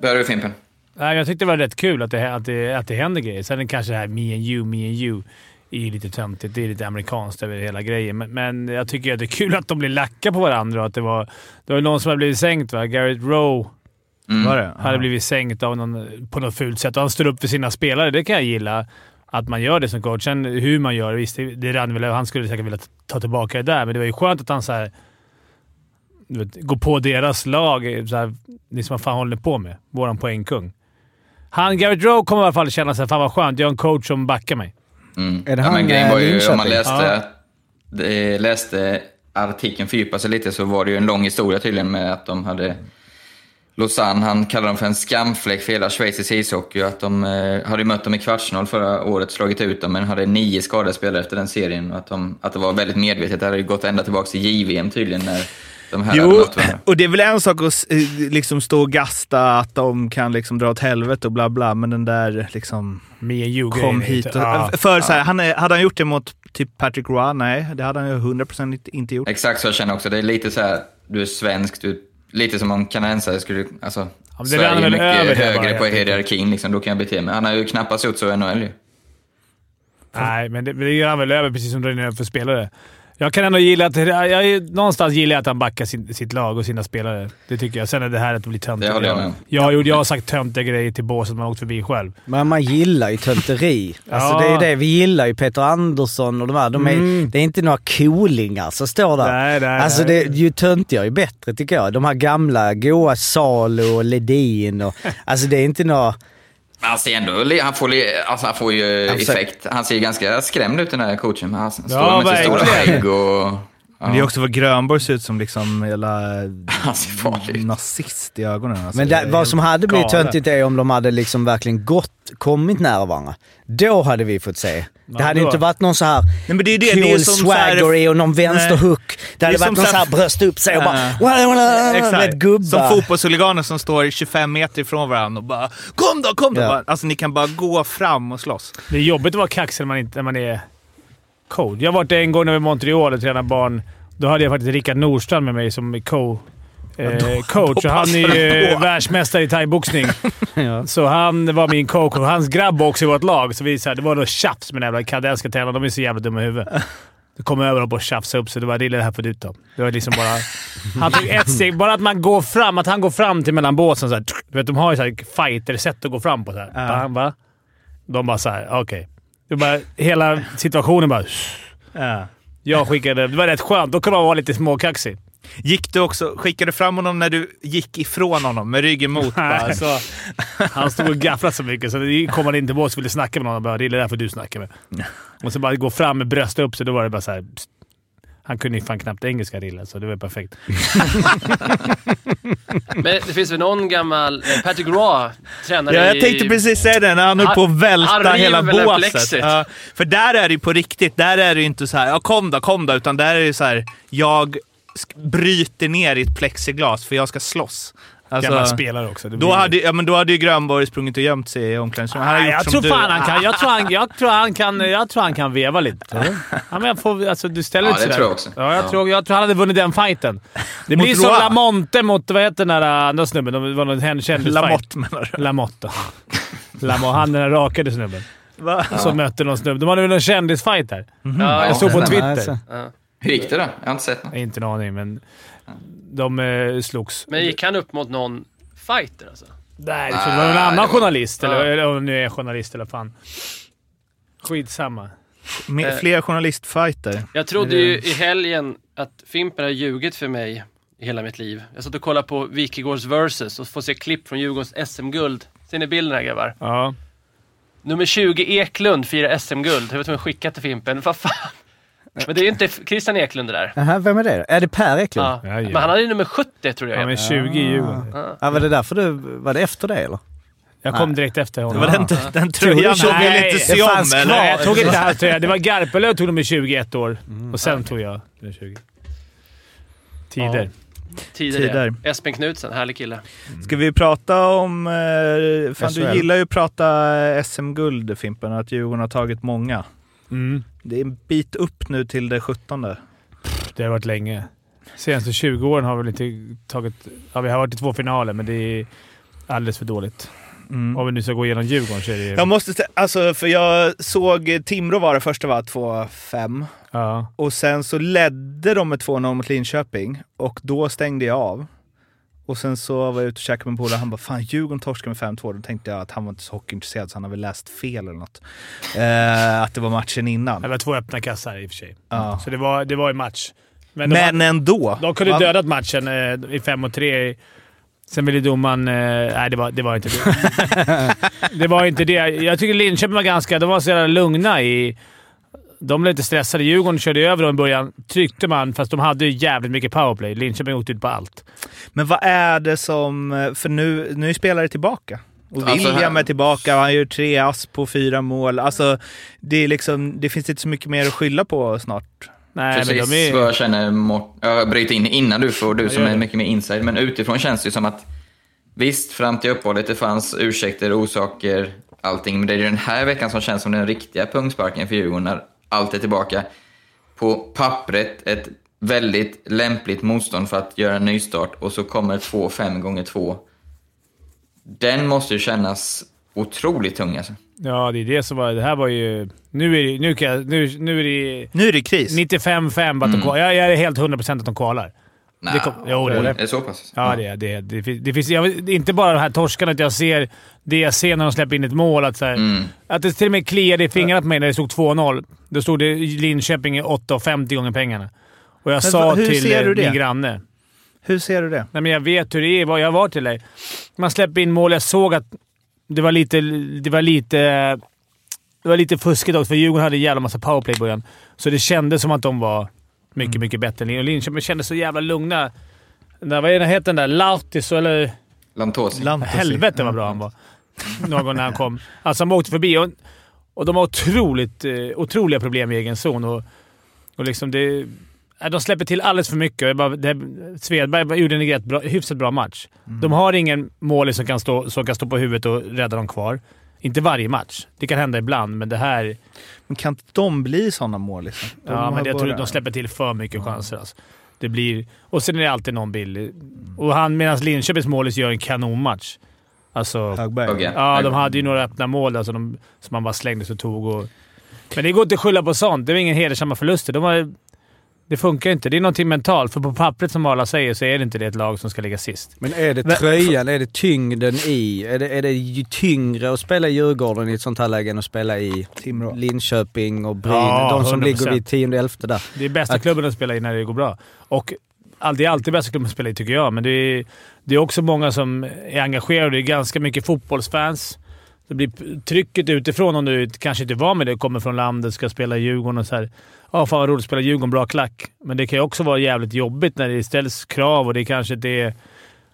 Börjar du Fimpen? Nej, jag tyckte det var rätt kul att det, att det, att det händer grejer. Sen kanske det här me and you, me and you är ju lite töntigt. Det är lite amerikanskt över hela grejen. Men, men jag tycker att det är kul att de blir lacka på varandra och att det var... Det var någon som hade blivit sänkt va? Garrett Rowe Mm. Var det? hade blivit sänkt av någon, på något fult sätt och han står upp för sina spelare. Det kan jag gilla. Att man gör det som coach. Sen hur man gör det, visst, det, det rann väl. Han skulle säkert vilja ta tillbaka det där, men det var ju skönt att han så här, du vet, går på deras lag. Så här, liksom, vad fan håller ni på med? Våran poängkung. Han, Garrett Rowe kommer i alla fall känna sig fan vad skönt. Jag har en coach som backar mig. Mm. Är det ja, han, men grejen eh, var ju, om man läste, Ja. läste artikeln fördjupa sig lite så var det ju en lång historia tydligen med att de hade Lausanne, han kallade dem för en skamfläck för hela schweizisk ishockey och att de eh, hade mött dem i kvartsfinal förra året, slagit ut dem, men hade nio skadade spelare efter den serien och att, de, att det var väldigt medvetet. Det hade ju gått ända tillbaka till JVM tydligen när de här Jo, och det är väl en sak att eh, liksom stå och gasta att de kan liksom dra åt helvete och bla bla, men den där liksom Me and you kom är hit. Och, Ja. För så här, han är, hade han gjort det mot typ Patrick Roy? Nej, det hade han ju 100% inte- gjort. Exakt så jag känner också. Det är lite så här, du är svensk, du, lite som om kanadensare skulle... Alltså, men det Sverige är mycket över det bara, högre helt på hierarkin, liksom, då kan jag bete mig. Han har ju knappast gjort så i NHL ju. Nej, men det, det gör han väl över precis som drar över för spelare. Jag kan ändå gilla att... Jag, jag, någonstans gillar jag att han backar sin, sitt lag och sina spelare. Det tycker jag. Sen är det här att det blir töntigt. Det håller jag med. Jag, har gjort- jag har sagt töntiga grejer till båset man åkt förbi själv. Men man gillar ju tönteri. Alltså Ja. det är det. Vi gillar ju Peter Andersson och de här. De är, Mm. Det är inte några coolingar som står där. Nej, nej, alltså nej. det, ju töntigare ju bättre tycker jag. De här gamla goa Salo och Ledin och... alltså det är inte några... Han ser ändå, han får, alltså han får ju Alltså- effekt. Han ser ganska skrämd ut den här coachen. Han står Ja, med sin stora skägg och... Men det är också vad Grönborg ser ut som liksom hela Han ser farlig nazist i ögonen. Alltså, Men det det, är vad som hade blivit galet. töntigt är om de hade liksom verkligen gått, kommit nära varandra. Då hade vi fått se. Det hade inte varit någon så här Nej, men det är det, cool det är som så här- och någon vänsterhook. Det hade Det varit någon så här så bröst upp sig och bara... Exakt. vet, gubbar. Som fotbollshuliganer som står 25 meter ifrån varandra och bara “Kom då, kom då!” Ja. Alltså ni kan bara gå fram och slåss. Det är jobbigt att vara kaxig när man, inte, när man är coach. Jag har varit en gång när vi var i Montreal och tränade barn. Då hade jag faktiskt Rickard Nordstrand med mig som co eh, coach. då och han är ju på. världsmästare i thaiboxning. Ja. Så han var min coach och hans grabb också i vårt lag. Så vi, så här, det var något tjafs med den jävla kanadensiska tränarna. De är så jävla dumma i huvudet. Det kom över och tjafsade upp sig. Det var det det här får du ta. Det var liksom bara... Han tog ett steg. Bara att man går fram. Att han går fram till mellan båsen. Så här, du vet, de har ju så här fighter-sätt att gå fram på. Så här. Ja. Han bara, de bara såhär, okej. Det bara, hela situationen bara... Ja. Jag skickade... Det var rätt skönt. Då kan man vara lite småkaxig. Gick du också, skickade du fram honom när du gick ifrån honom med ryggen mot? Bara, så, han stod och gafflade så mycket så det kom han in till bås och ville snacka med någon. och bara, Det är det där för du snacka med. Och så bara gå fram med bröstet upp sig. Då var det bara så här. pst. Han kunde ju fan knappt engelska Rille, så det var perfekt. Men det finns väl någon gammal... eh, Patrick Roy, tränare Ja, jag i... tänkte precis säga det, när han höll på att välta hela båset. Ja, för där är det ju på riktigt. Där är det ju inte så här, ja kom då, kom då, utan där är det så här, jag bryter ner i ett plexiglas för jag ska slåss. Alltså, Gammal spelare också. Då, blir- hade, ja, men då hade ju Grönborg sprungit och gömt sig i omklädningsrummet. Gjort jag tror du. fan han kan. Jag tror han, jag tror han kan, jag tror han kan veva lite. Ja, men jag får, alltså, du ställer Ja, det sådär. tror jag också. Ja, jag, Ja. Tror, jag tror han hade vunnit den fighten. Det blir som. Lamonte mot, vad heter den där andra snubben? Det var någon kändisfight. Lamotte menar du? Lamotte. Lamotte. Han den där rakade snubben. Va? Som mötte någon snubbe. De hade väl någon kändisfight där? Ja, Jag såg på Twitter. Hur gick det då? Jag har inte sett något. Inte en aning, men de eh, slogs. Men gick han upp mot någon fighter alltså? Nej, det var någon annan journalist. Eller, eller om det nu är journalist eller fan. Skitsamma. Med Eh. fler journalistfighter. Jag trodde ju i helgen att Fimpen har ljugit för mig i hela mitt liv. Jag satt och kollade på Wikegårds versus och får se klipp från Djurgårdens SM-guld. Ser ni bilden här grabbar? Ja. Nummer 20 Eklund firar SM-guld. Jag vet inte om jag skickat till Fimpen. Vad fan? Men det är ju inte Christian Eklund det där. Jaha, vem är det? Är det Per Eklund? Ja. Ja, ja. Men han hade ju nummer 70 tror jag. Han är 20 i Djurgården. Ja, var det därför du... Var det efter det eller? Jag kom direkt efter honom. Det var den, den tröjan du- ville Nej, inte se om eller? Nej, jag tog inte hans tröja. Det var Garpenlöv tog nummer 21 år och sen tog jag nummer 20. Tider. Tider. Tider. det. Espen Knutsen, härlig kille. Ska vi prata om... Eh, fan, du SHL. gillar ju att prata SM-guld, Fimpen, att Djurgården har tagit många. Mm. Det är en bit upp nu till det 17. Det har varit länge. Senaste 20 åren har vi inte tagit... Ja, vi har varit i två finaler, men det är alldeles för dåligt. Mm. Om vi nu ska gå igenom Djurgården så är det. Jag måste alltså för jag såg Timrå var det första var 2-5 Ja. och sen så ledde de med 2-0 mot Linköping och då stängde jag av. Och sen så var jag ute och käkade med en polare han bara “Fan, Djurgården torskade med 5-2”. Då tänkte jag att han var inte så hockeyintresserad så han har väl läst fel eller något. Eh, att det var matchen innan. Det var två öppna kassar i och för sig. Ja. Så det var, det var en match. Men Men ändå. de kunde dödat matchen eh, i 5 och 3. Sen ville domaren... Eh, nej, det var, det var inte det. det var inte det. Jag tycker Linköping var ganska... De var så jävla lugna i... De blev lite stressade. Djurgården körde över dem i början. Tryckte man, fast de hade ju jävligt mycket powerplay. Linköping åkte ut på allt. Men vad är det som... För nu, nu är spelare tillbaka. Och Alltså, William är tillbaka, han gör tre ass på fyra mål. Alltså, det, är liksom, det finns inte så mycket mer att skylla på snart. Nej, men Precis de är... vad jag känner, jag bryter in innan du får, du som är mycket mer inside, men utifrån känns det ju som att visst, fram till uppehållet, det fanns ursäkter, orsaker, allting, men det är ju den här veckan som känns som den riktiga pungsparken för Djurgården, när allt är tillbaka. På pappret, ett väldigt lämpligt motstånd för att göra en nystart och så kommer två fem gånger två. Den måste ju kännas otroligt tung alltså. Ja, det är det som var... Det här var ju... Nu är det, nu kan jag, nu, nu är det Nu är det kris. 95-5 att de kvalar. Jag, jag är helt 100% att de kvalar. Nej, Det kom- jo, det är det. Är det så pass? Ja, det är det. Det finns, det finns, jag, inte bara de här torskarna, utan jag ser det jag ser när de släpper in ett mål. Att, så här, Mm. att det till och med kliade i fingrarna på mig när det stod 2-0. Då stod det Linköping 8,50 gånger pengarna. Och jag Men sa va- hur till ser du det? min granne. Hur ser du det? Nej, men jag vet hur det är. Vad jag var till dig. Man släpper in mål. Jag såg att det var lite... Det var lite... Det var lite fuskigt också, för Djurgården hade en jävla massa powerplay i början. Så det kändes som att de var mycket, Mm. mycket bättre än Linköping. Linköping kändes så jävla lugna. Den, vad heter den där? Lautis eller... Lantosi. Lantosi. Helvete vad bra han var. Någon när han kom. Alltså han åkte förbi och, och de har otroligt, eh, otroliga problem i egen zon. Och, och liksom det, de släpper till alldeles för mycket. Jag Bara, det, Svedberg gjorde en rätt bra, hyfsat bra match. De har ingen målis som kan, stå, som kan stå på huvudet och rädda dem kvar. Inte varje match. Det kan hända ibland, men det här... Men kan inte de bli sådana mål liksom? De Ja, men jag tror bara- de släpper till för mycket chanser. Alltså. Det blir, och sen är det alltid någon billig. Och han, medan Linköpings målis gör en kanonmatch. Alltså, Högberg. Hugge. Ja, de hade ju några öppna mål alltså, de, som man bara slängde sig och tog. Och... Men det går inte att skylla på sånt. Det var ingen hedersamma förluster. De har, det funkar inte. Det är någonting mentalt. För på pappret, som alla säger, så är det inte det ett lag som ska ligga sist. Men är det Men- tröjan, är det tyngden i? Är det, är det tyngre att spela i Djurgården i ett sånt här läge än att spela i Timrå. Linköping och Brynäs? Ja, de som 100%. ligger vid 10-11 där. Det är bästa Att- klubben att spela i när det går bra. Och det är alltid bästa klubben att spela i, tycker jag. Men det är, det är också många som är engagerade. Det är ganska mycket fotbollsfans. Det blir trycket utifrån om du kanske inte var med det, kommer från landet, ska spela i Djurgården och så här. Ja, fan vad roligt att spela Djurgården. Bra klack. Men det kan ju också vara jävligt jobbigt när det ställs krav och det kanske inte är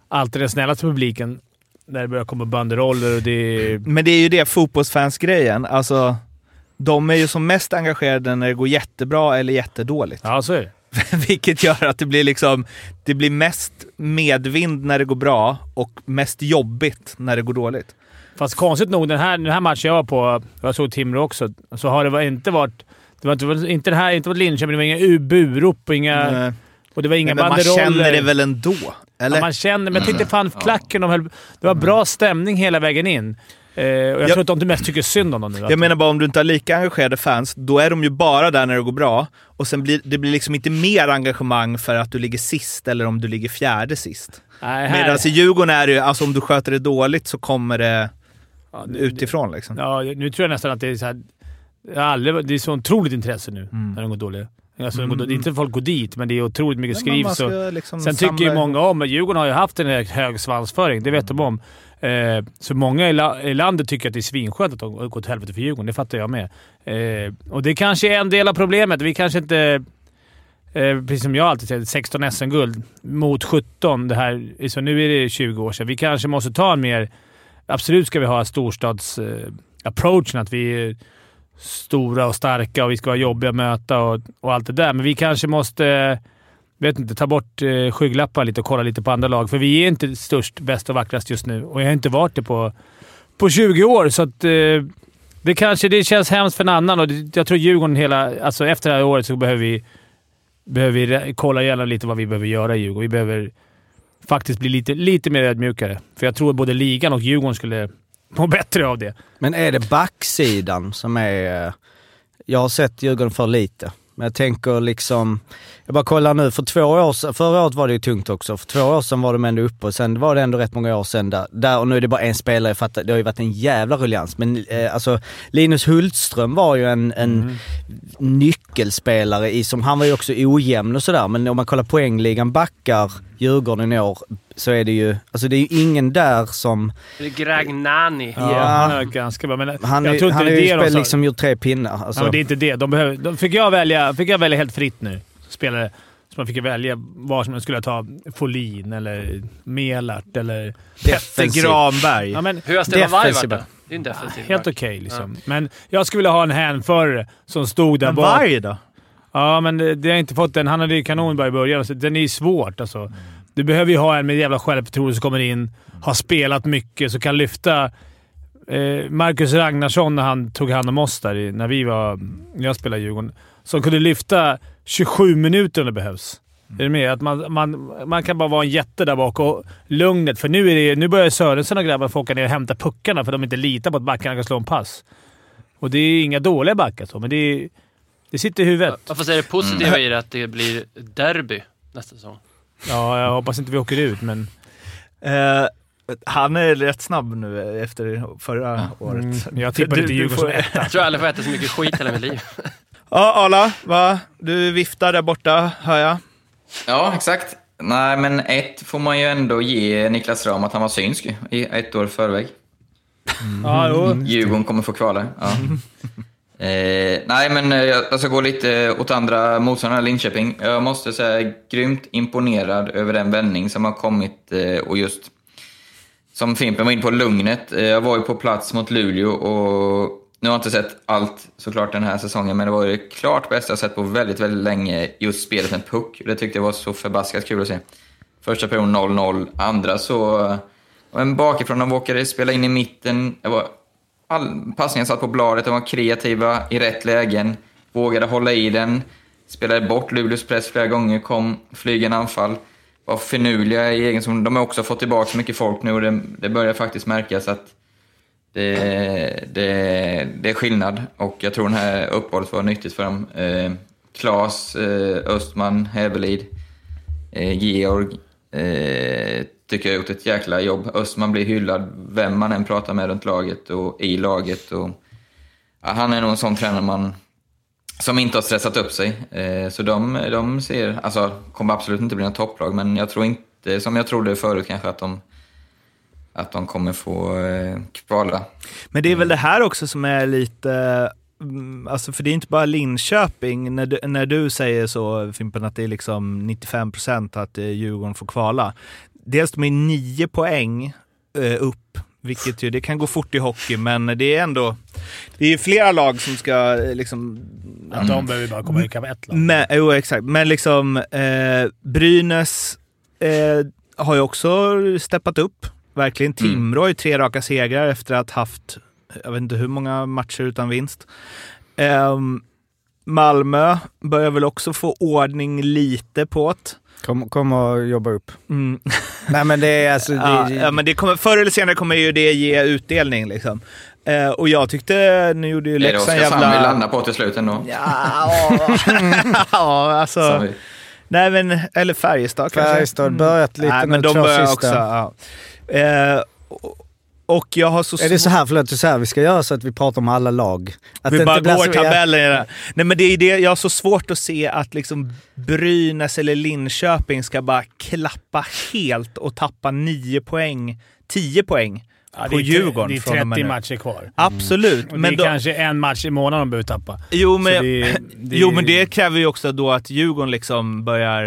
alltid den snällaste publiken. När det börjar komma banderoller och det är... Men det är ju det fotbollsfans-grejen. Alltså, de är ju som mest engagerade när det går jättebra eller jättedåligt. Ja, så är det. Vilket gör att det blir liksom, det blir mest medvind när det går bra och mest jobbigt när det går dåligt. Fast konstigt nog, den här, den här matchen jag var på, jag såg Timrå också, så har det inte varit... Det var inte, var inte det här, inte varit Linköping, det var inga burop och inga... Nej. Och det var inga men man känner det väl ändå? Eller? Ja, man känner, men jag tyckte fan klacken de höll, Det var bra stämning hela vägen in. Eh, och jag tror att de mest tycker synd om dem nu. Jag menar bara om du inte har lika engagerade fans, då är de ju bara där när det går bra. Och sen blir det blir liksom inte mer engagemang för att du ligger sist eller om du ligger fjärde sist. Nej, Medan i Djurgården är det ju, alltså om du sköter det dåligt så kommer det Ja, det- utifrån liksom. Ja, nu tror jag nästan att det är så här... Det är, aldrig, det är så otroligt intresse nu Mm. när de går dåliga. Alltså, går, då- inte folk går dit, men det är otroligt mycket och- ska liksom Sen tycker ju samla- många om... Djurgården har ju haft en hög, svansföring, det vet de om. Eh, så många i, la, i landet tycker att det är svinskönt att de gått till helvete för Djurgården. Det fattar jag med. Eh, och det kanske är en del av problemet. Vi kanske inte... Eh, precis som jag alltid säger, 16 SM-guld mot 17. Det här, så nu är det 20 år sedan. Vi kanske måste ta en mer... Absolut ska vi ha storstads-approachen, att vi stora och starka och vi ska vara jobbiga att möta och, och allt det där. Men vi kanske måste eh, vet inte, ta bort eh, skygglappar lite och kolla lite på andra lag. För vi är inte störst, bäst och vackrast just nu och jag har inte varit det på, på 20 år. Så att, eh, det kanske det känns hemskt för en annan och det, jag tror Djurgården hela... Alltså efter det här året så behöver vi, behöver vi kolla igenom lite vad vi behöver göra i Djurgården. Vi behöver faktiskt bli lite, lite mer ödmjukare. För jag tror både ligan och Djurgården skulle må bättre av det. Men är det backsidan som är... eh, Jag har sett Djurgården för lite. Men jag tänker liksom... Jag bara kollar nu, för två år sedan, förra året var det ju tungt också. För två år sedan var de ändå uppe och sen var det ändå rätt många år sedan där. där och nu är det bara en spelare, jag fattar, det har ju varit en jävla ruljans. Men eh, alltså Linus Hultström var ju en, en nyckelspelare i, som, han var ju också ojämn och sådär. Men om man kollar poängligan, backar Djurgården i år, så är det ju, alltså det är ju ingen där som... Det är Gragnani. Ja, Ja. han är ganska bra. Men Han, jag är, tror inte han det har är ju det de spel, liksom gjort tre pinnar. Alltså. Ja, men det är inte det. De behöver, de fick, jag välja, fick jag välja helt fritt nu. Spelare. Så man fick ju välja var som man skulle ta Folin eller Melart eller... Petter. Granberg. Ja, men, Hur har Stefan Varg varit då? Det är en defensiv helt okej liksom. Men jag skulle vilja ha en hänförare som stod där Men bak. Varg då? Ja, men det, det har jag inte fått den. Han hade ju kanonbra i början, så den är ju svårt alltså. Du behöver ju ha en med jävla självförtroende som kommer in, har spelat mycket, så kan lyfta... Eh, Marcus Ragnarsson när han tog hand om oss där, i- när vi var... När jag spelade i Djurgården. Som kunde lyfta 27 minuter om det behövs. Är du med? Att man, man, man kan bara vara en jätte där bak och lugnet. För nu, är det, nu börjar Sörensen och grabbarna få åka ner och hämta puckarna för de inte litar på att backarna kan slå en pass. Och det är inga dåliga backar så, men det, är, det sitter i huvudet. Ja, fast är det positiva i det att det blir derby nästa säsong? Ja, jag hoppas inte vi åker ut, men... Eh, han är rätt snabb nu efter förra året. Mm, jag tippar inte Djurgården som etta. Jag tror aldrig får äta så mycket skit i hela mitt liv. Ja, Arla, va? Du viftar där borta, hör jag. Ja, exakt. Nej, men ett får man ju ändå ge Niklas Ram att han var synsk i ett år förväg. Ja, jo. Djurgården kommer få kvala. Ja. Eh, nej, men eh, jag ska gå lite eh, åt andra motståndare, Linköping. Jag måste säga grymt imponerad över den vändning som har kommit eh, och just som Fimpen var inne på, lugnet. Eh, jag var ju på plats mot Luleå och nu har jag inte sett allt såklart den här säsongen, men det var ju det klart bästa jag sett på väldigt, väldigt länge, just spelet med puck. Det tyckte jag var så förbaskat kul att se. Första perioden 0-0, andra så... Eh, men bakifrån, de vågade spela in i mitten. Det var all, passningen satt på bladet, de var kreativa i rätt lägen, vågade hålla i den, spelade bort Luleås press flera gånger, kom flygande anfall. Var finurliga i egen zon. De har också fått tillbaka så mycket folk nu och det, det börjar faktiskt märkas att det, det, det är skillnad och jag tror det här uppehållet var nyttigt för dem. Eh, Klas, eh, Östman, Hävelid, eh, Georg eh, tycker jag har gjort ett jäkla jobb. Östman blir hyllad vem man än pratar med runt laget och i laget. Och, ja, han är nog en sån tränare man, som inte har stressat upp sig. Eh, så de, de ser, alltså kommer absolut inte bli något topplag, men jag tror inte, som jag trodde förut kanske, att de att de kommer få eh, kvala. Men det är väl det här också som är lite... Mm, alltså för det är inte bara Linköping, när du, när du säger så Fimpen, att det är liksom 95% att eh, Djurgården får kvala. Dels de är nio poäng eh, upp, vilket ju, det kan gå fort i hockey, men det är ändå... Det är ju flera lag som ska eh, liksom... Att de behöver bara komma ikapp ett lag. Men, jo, exakt. Men liksom eh, Brynäs eh, har ju också steppat upp. Verkligen. Timrå har ju tre raka segrar efter att haft, jag vet inte hur många matcher utan vinst. Ehm, Malmö börjar väl också få ordning lite på det. Kom, kom och jobba upp. Mm. Nej men det är alltså... Ja, Det, ja, men det kommer, förr eller senare kommer ju det ge utdelning. Liksom. Eh, och jag tyckte, nu gjorde ju Det är det Leksand Oskarshamn vi jävla... landar på till slut ändå. Ja, ja, alltså... Nej, men, eller Färjestad kanske. Färjestad börjat lite Nej, nu, men de börjar också. Ja. Eh, och- jag har så Är det så här, förlåt, så här vi ska göra så att vi pratar om alla lag? Att vi det bara går tabellen det. Nej men det är det, jag har så svårt att se att liksom Brynäs eller Linköping ska bara klappa helt och tappa 9 poäng, 10 poäng Ja, på det är, Djurgården Det är från och med 30 nu. matcher kvar. Absolut. Och Men det är då, kanske en match i månaden de behöver tappa. jo, men, det, det, jo, men det kräver ju också då att Djurgården liksom börjar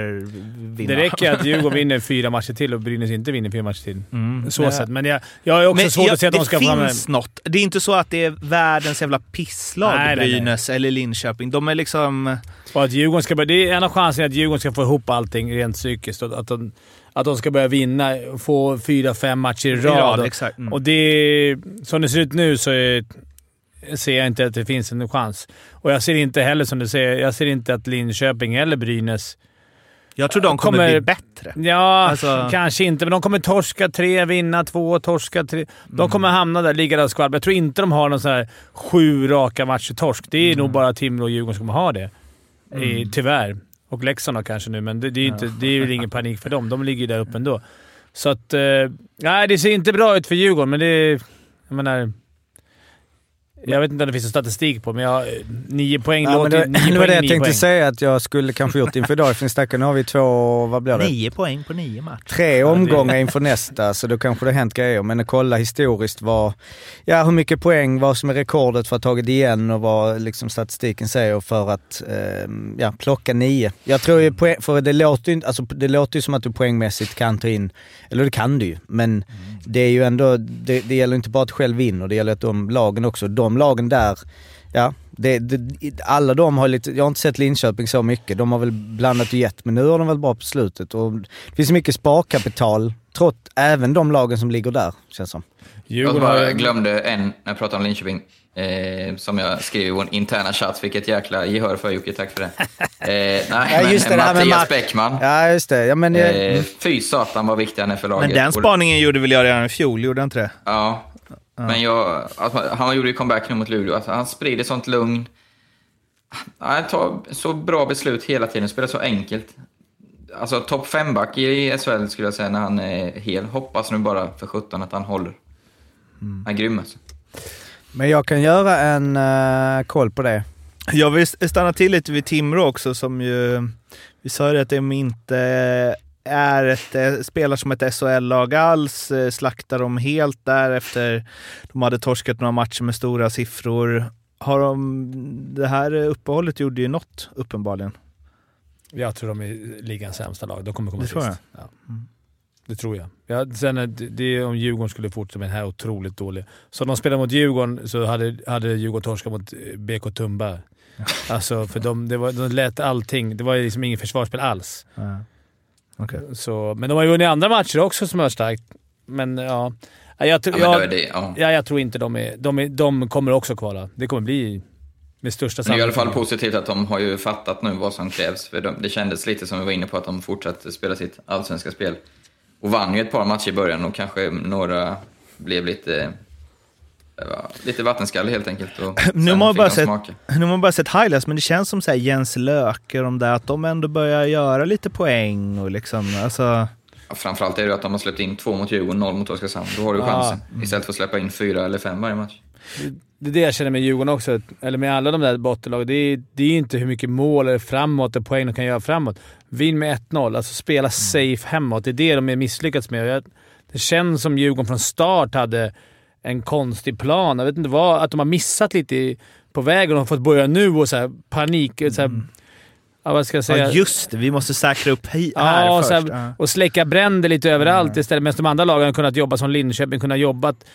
vinna. Det räcker att Djurgården vinner fyra matcher till och Brynäs inte vinner fyra matcher till. Mm. Så sätt. Men jag, jag har också Men svårt ja, att se att det de ska fram finns något. Det är inte så att det är världens jävla pisslag, Nej, nej, nej. Brynäs eller Linköping. De är liksom... Och att Djurgården ska börja, det är en av chanserna att Djurgården ska få ihop allting rent psykiskt. Och Att de, att de ska börja vinna och få fyra, fem matcher i rad. rad, och, exakt. Mm. och det, som det ser ut nu så är, ser jag inte att det finns en chans. Och jag ser inte heller, som du säger, jag ser inte att Linköping eller Brynäs... Jag tror de kommer, Kommer- bli bättre. Ja, Alltså- kanske inte, men de kommer torska tre, vinna två, torska tre. De kommer hamna där, ligga där och skvalpa. Jag tror inte de har någon sån här sju raka matcher torsk. Det är nog bara Timrå och Djurgården som kommer ha det. I, tyvärr. Och Leksand har kanske nu, men det, det är, inte, det är ingen panik för dem. De ligger ju där uppe ändå. Så att... Eh, nej, det ser inte bra ut för Djurgården, men det... är- Jag menar... Jag vet inte om det finns en statistik på, men jag, nio poäng Ja, låter... det, nio det var det jag tänkte poäng. säga att jag skulle kanske gjort inför idag. För stackare, nu har vi två, vad blir det? Nio poäng på nio matcher. Tre omgångar inför nästa, så då kanske det har hänt grejer. Men att kolla historiskt vad, ja, hur mycket poäng, vad som är rekordet för att ha tagit igen och vad liksom statistiken säger för att eh, ja, plocka nio. Jag tror ju poäng, för det låter ju inte- alltså, det låter ju som att du poängmässigt kan ta in, eller det kan du ju, men det är ju ändå, det, det gäller inte bara att själv vinner, det gäller att de lagen också, de lagen där, ja, det, det, alla de har lite, jag har inte sett Linköping så mycket, de har väl blandat och gett, men nu har de väl bra på slutet och det finns mycket sparkapital, trots även de lagen som ligger där, känns som. Jag glömde en när jag pratade om Linköping. Eh, som jag skrev i vår interna chatt. Fick ett jäkla gehör för Jocke, tack för det. Eh, nej, Ja, just det, det med Mattias Matt- Bäckman. Ja, just det. Ja, men, jag, Eh, fy satan vad viktig han är för laget. Men den spaningen gjorde väl jag redan i fjol, gjorde jag inte det? Ja. Men jag, alltså, han gjorde ju comeback nu mot Luleå. Alltså, han sprider sånt lugn. Han tar så bra beslut hela tiden, spelar så enkelt. Alltså topp fem-back i SHL skulle jag säga när han är hel. Hoppas nu bara för 17 att han håller. Han är grym alltså. Men jag kan göra en uh, koll på det. Jag vill stanna till lite vid Timrå också som ju... Vi sa ju att de inte är ett, eh, spelar som ett SHL-lag alls. eh, Slaktar dem helt där efter de hade torskat några matcher med stora siffror. Har de, det här uppehållet gjorde ju något, uppenbarligen. Jag tror de är ligans sämsta lag. De kommer komma Det tror sist. Ja. Det tror jag. Ja, sen är det, om Djurgården skulle fortsätta med den här otroligt dåliga. Så om de spelade mot Djurgården så hade, hade Djurgården torskat mot eh, BK Tumba. Alltså, för de, det var, de lät allting. Det var liksom ingen försvarsspel alls. Ja. Okej. Så, men de har ju vunnit andra matcher också som är starkt. Men ja... Ja, Jag, tror- Ja, jag, det, ja. ja, jag tror inte de är... De, är, de kommer också kvala. Det kommer bli med största Men det är i alla fall sannolikhet. positivt att de har ju fattat nu vad som krävs. För de, det kändes lite som vi var inne på att de fortsatte spela sitt allsvenska spel. Och vann ju ett par matcher i början och kanske några blev lite, ja, lite vattenskalle helt enkelt. Och Nu har man bara sett, nu har man bara sett highlights, men det känns som så här Jens Löke och de där, att de ändå börjar göra lite poäng och liksom, alltså... Ja, framförallt är det att de har släppt in två mot Djurgården, noll mot Oskarshamn. Då har du Ja. chansen. Istället för att släppa in fyra eller fem varje match. Det är det jag känner med Djurgården också, eller med alla de där bottenlagen. Det är, det är inte hur mycket mål eller framåt och poäng de kan göra framåt. Vinn med 1-0, alltså spela safe hemåt. Det är det de är misslyckats med. Det känns som Djurgården från start hade en konstig plan. Jag vet inte vad, att de har missat lite på vägen och har fått börja nu och så här, panik. Så här, ja, vad ska jag säga? Ja, just det. Vi måste säkra upp här Ja, först. här, och släcka bränder lite överallt istället. Medan de andra lagen har kunnat jobba som Linköping, kunnat jobbat...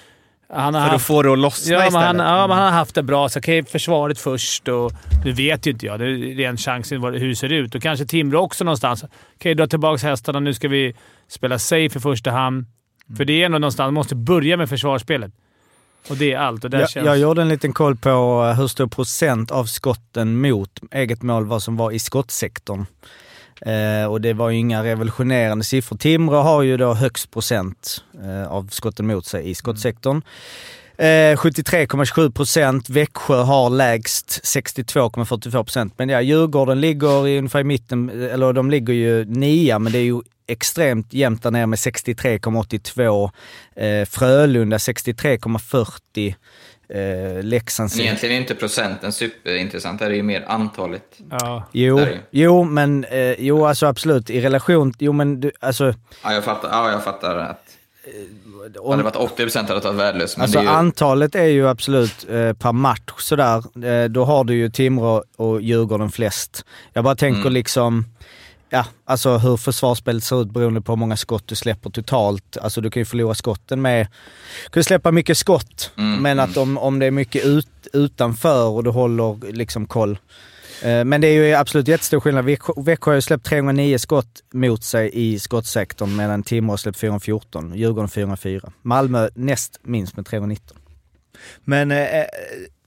Han har För att haft, få det att lossna ja, istället. han, ja, men han har haft det bra. Så okej, försvaret först och... Nu vet ju inte jag. Det är ren chansen hur det ser ut. Och kanske Timrå också någonstans. Okej, dra tillbaka hästarna. Nu ska vi spela safe i första hand. För det är ändå någonstans, man måste börja med försvarsspelet. Och det är allt. Och där Jag, känns... jag gjorde en liten koll på eh, hur stor procent av skotten mot eget mål vad som var i skottsektorn. Eh, och det var ju inga revolutionerande siffror. Timrå har ju då högst procent eh, av skotten mot sig i skottsektorn. Eh, 73,27 procent. Växjö har lägst 62,42 procent. Men ja, Djurgården ligger i ungefär i mitten, eh, eller de ligger ju nia, men det är ju extremt jämnt där nere med 63,82. Eh, Frölunda 63,40. Eh, Leksand... Men egentligen är inte procenten superintressant. Det här är ju mer antalet. Ja. Jo, jo, men eh, jo, alltså absolut i relation, jo men du, alltså, Ja, jag fattar, ja, jag fattar att... om, Hade det varit 80% hade det varit värdelöst. Men alltså är ju, antalet är ju absolut eh, per match sådär, eh, då har du ju Timrå och Djurgården flest. Jag bara tänker Mm. liksom, ja, alltså hur försvarsspelet ser ut beroende på hur många skott du släpper totalt. Alltså du kan ju förlora skotten med, du kan släppa mycket skott, Mm, men att om, om det är mycket ut, utanför och du håller liksom koll. Eh, Men det är ju absolut jättestor skillnad. Växjö Växjö har ju släppt 309 skott mot sig i skottsektorn medan Timrå har släppt 414, Djurgården 404. Malmö näst minst med 319. Men eh,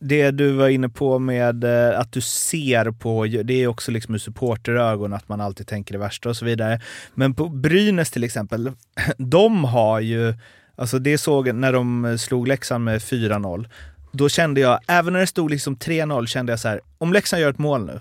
det du var inne på med eh, att du ser på, det är också liksom ur supporterögon att man alltid tänker det värsta och så vidare. Men på Brynäs till exempel, de har ju, alltså det såg jag när de slog Leksand med 4-0. Då kände jag, även när det stod liksom 3-0, kände jag så här, om Leksand gör ett mål nu,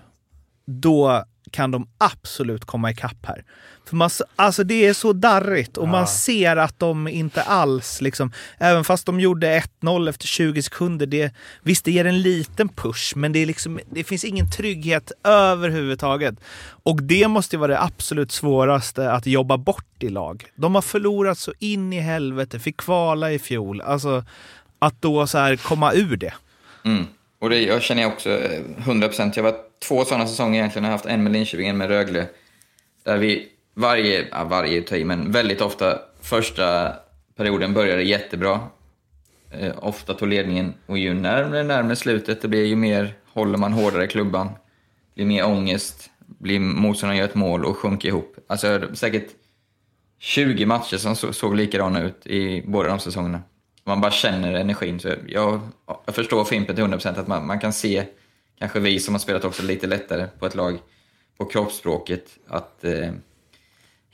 då kan de absolut komma ikapp här. För man, alltså det är så darrigt och man ser att de inte alls, liksom, även fast de gjorde 1-0 efter 20 sekunder, det, visst det ger en liten push, men det, är liksom, det finns ingen trygghet överhuvudtaget. Och det måste vara det absolut svåraste att jobba bort i lag. De har förlorat så in i helvete, fick kvala i fjol. Alltså, att då så här komma ur det. Mm. Och det jag känner jag också eh, 100%. Jag har varit två sådana säsonger egentligen. Jag har haft en med Linköping, en med Rögle. Där vi varje, ja, varje tid, i, men väldigt ofta första perioden började jättebra. Eh, ofta tog ledningen och ju närmare närmare slutet det blir, ju mer håller man hårdare i klubban. Blir mer ångest, blir motståndaren gör ett mål och sjunker ihop. Alltså säkert 20 matcher som så, såg likadana ut i båda de säsongerna. Man bara känner energin. Så jag, jag förstår Fimpen till 100% att man, man kan se, kanske vi som har spelat också lite lättare på ett lag, på kroppsspråket, att eh,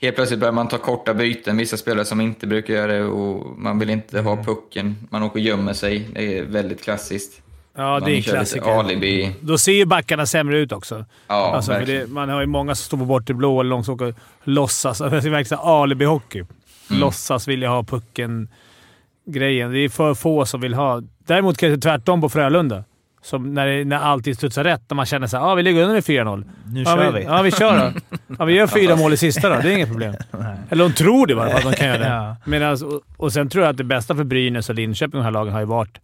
helt plötsligt börjar man ta korta byten, vissa spelare som inte brukar göra det och man vill inte ha pucken, man åker och gömmer sig, det är väldigt klassiskt. Ja, det är man kör lite klassiker. alibi. Då ser ju backarna sämre ut också. Ja, alltså, det, man har ju många som står på bortablå eller någon som åker och låtsas. Alltså, det är verkligen alibi-hockey. Mm. Låtsas vilja ha pucken-grejen. Det är för få som vill ha. Däremot kan det tvärtom på Frölunda. Som när, det, när allting studsar rätt, när man känner såhär ah, vi ligger under med 4-0. Nu ja, kör vi. Ja, vi kör då. Ja, vi gör fyra mål i sista då. Det är inget problem. Eller de tror det fall, att de kan göra det. Ja. Medans, och, och sen tror jag att det bästa för Brynäs och Linköping, de här lagen, har ju varit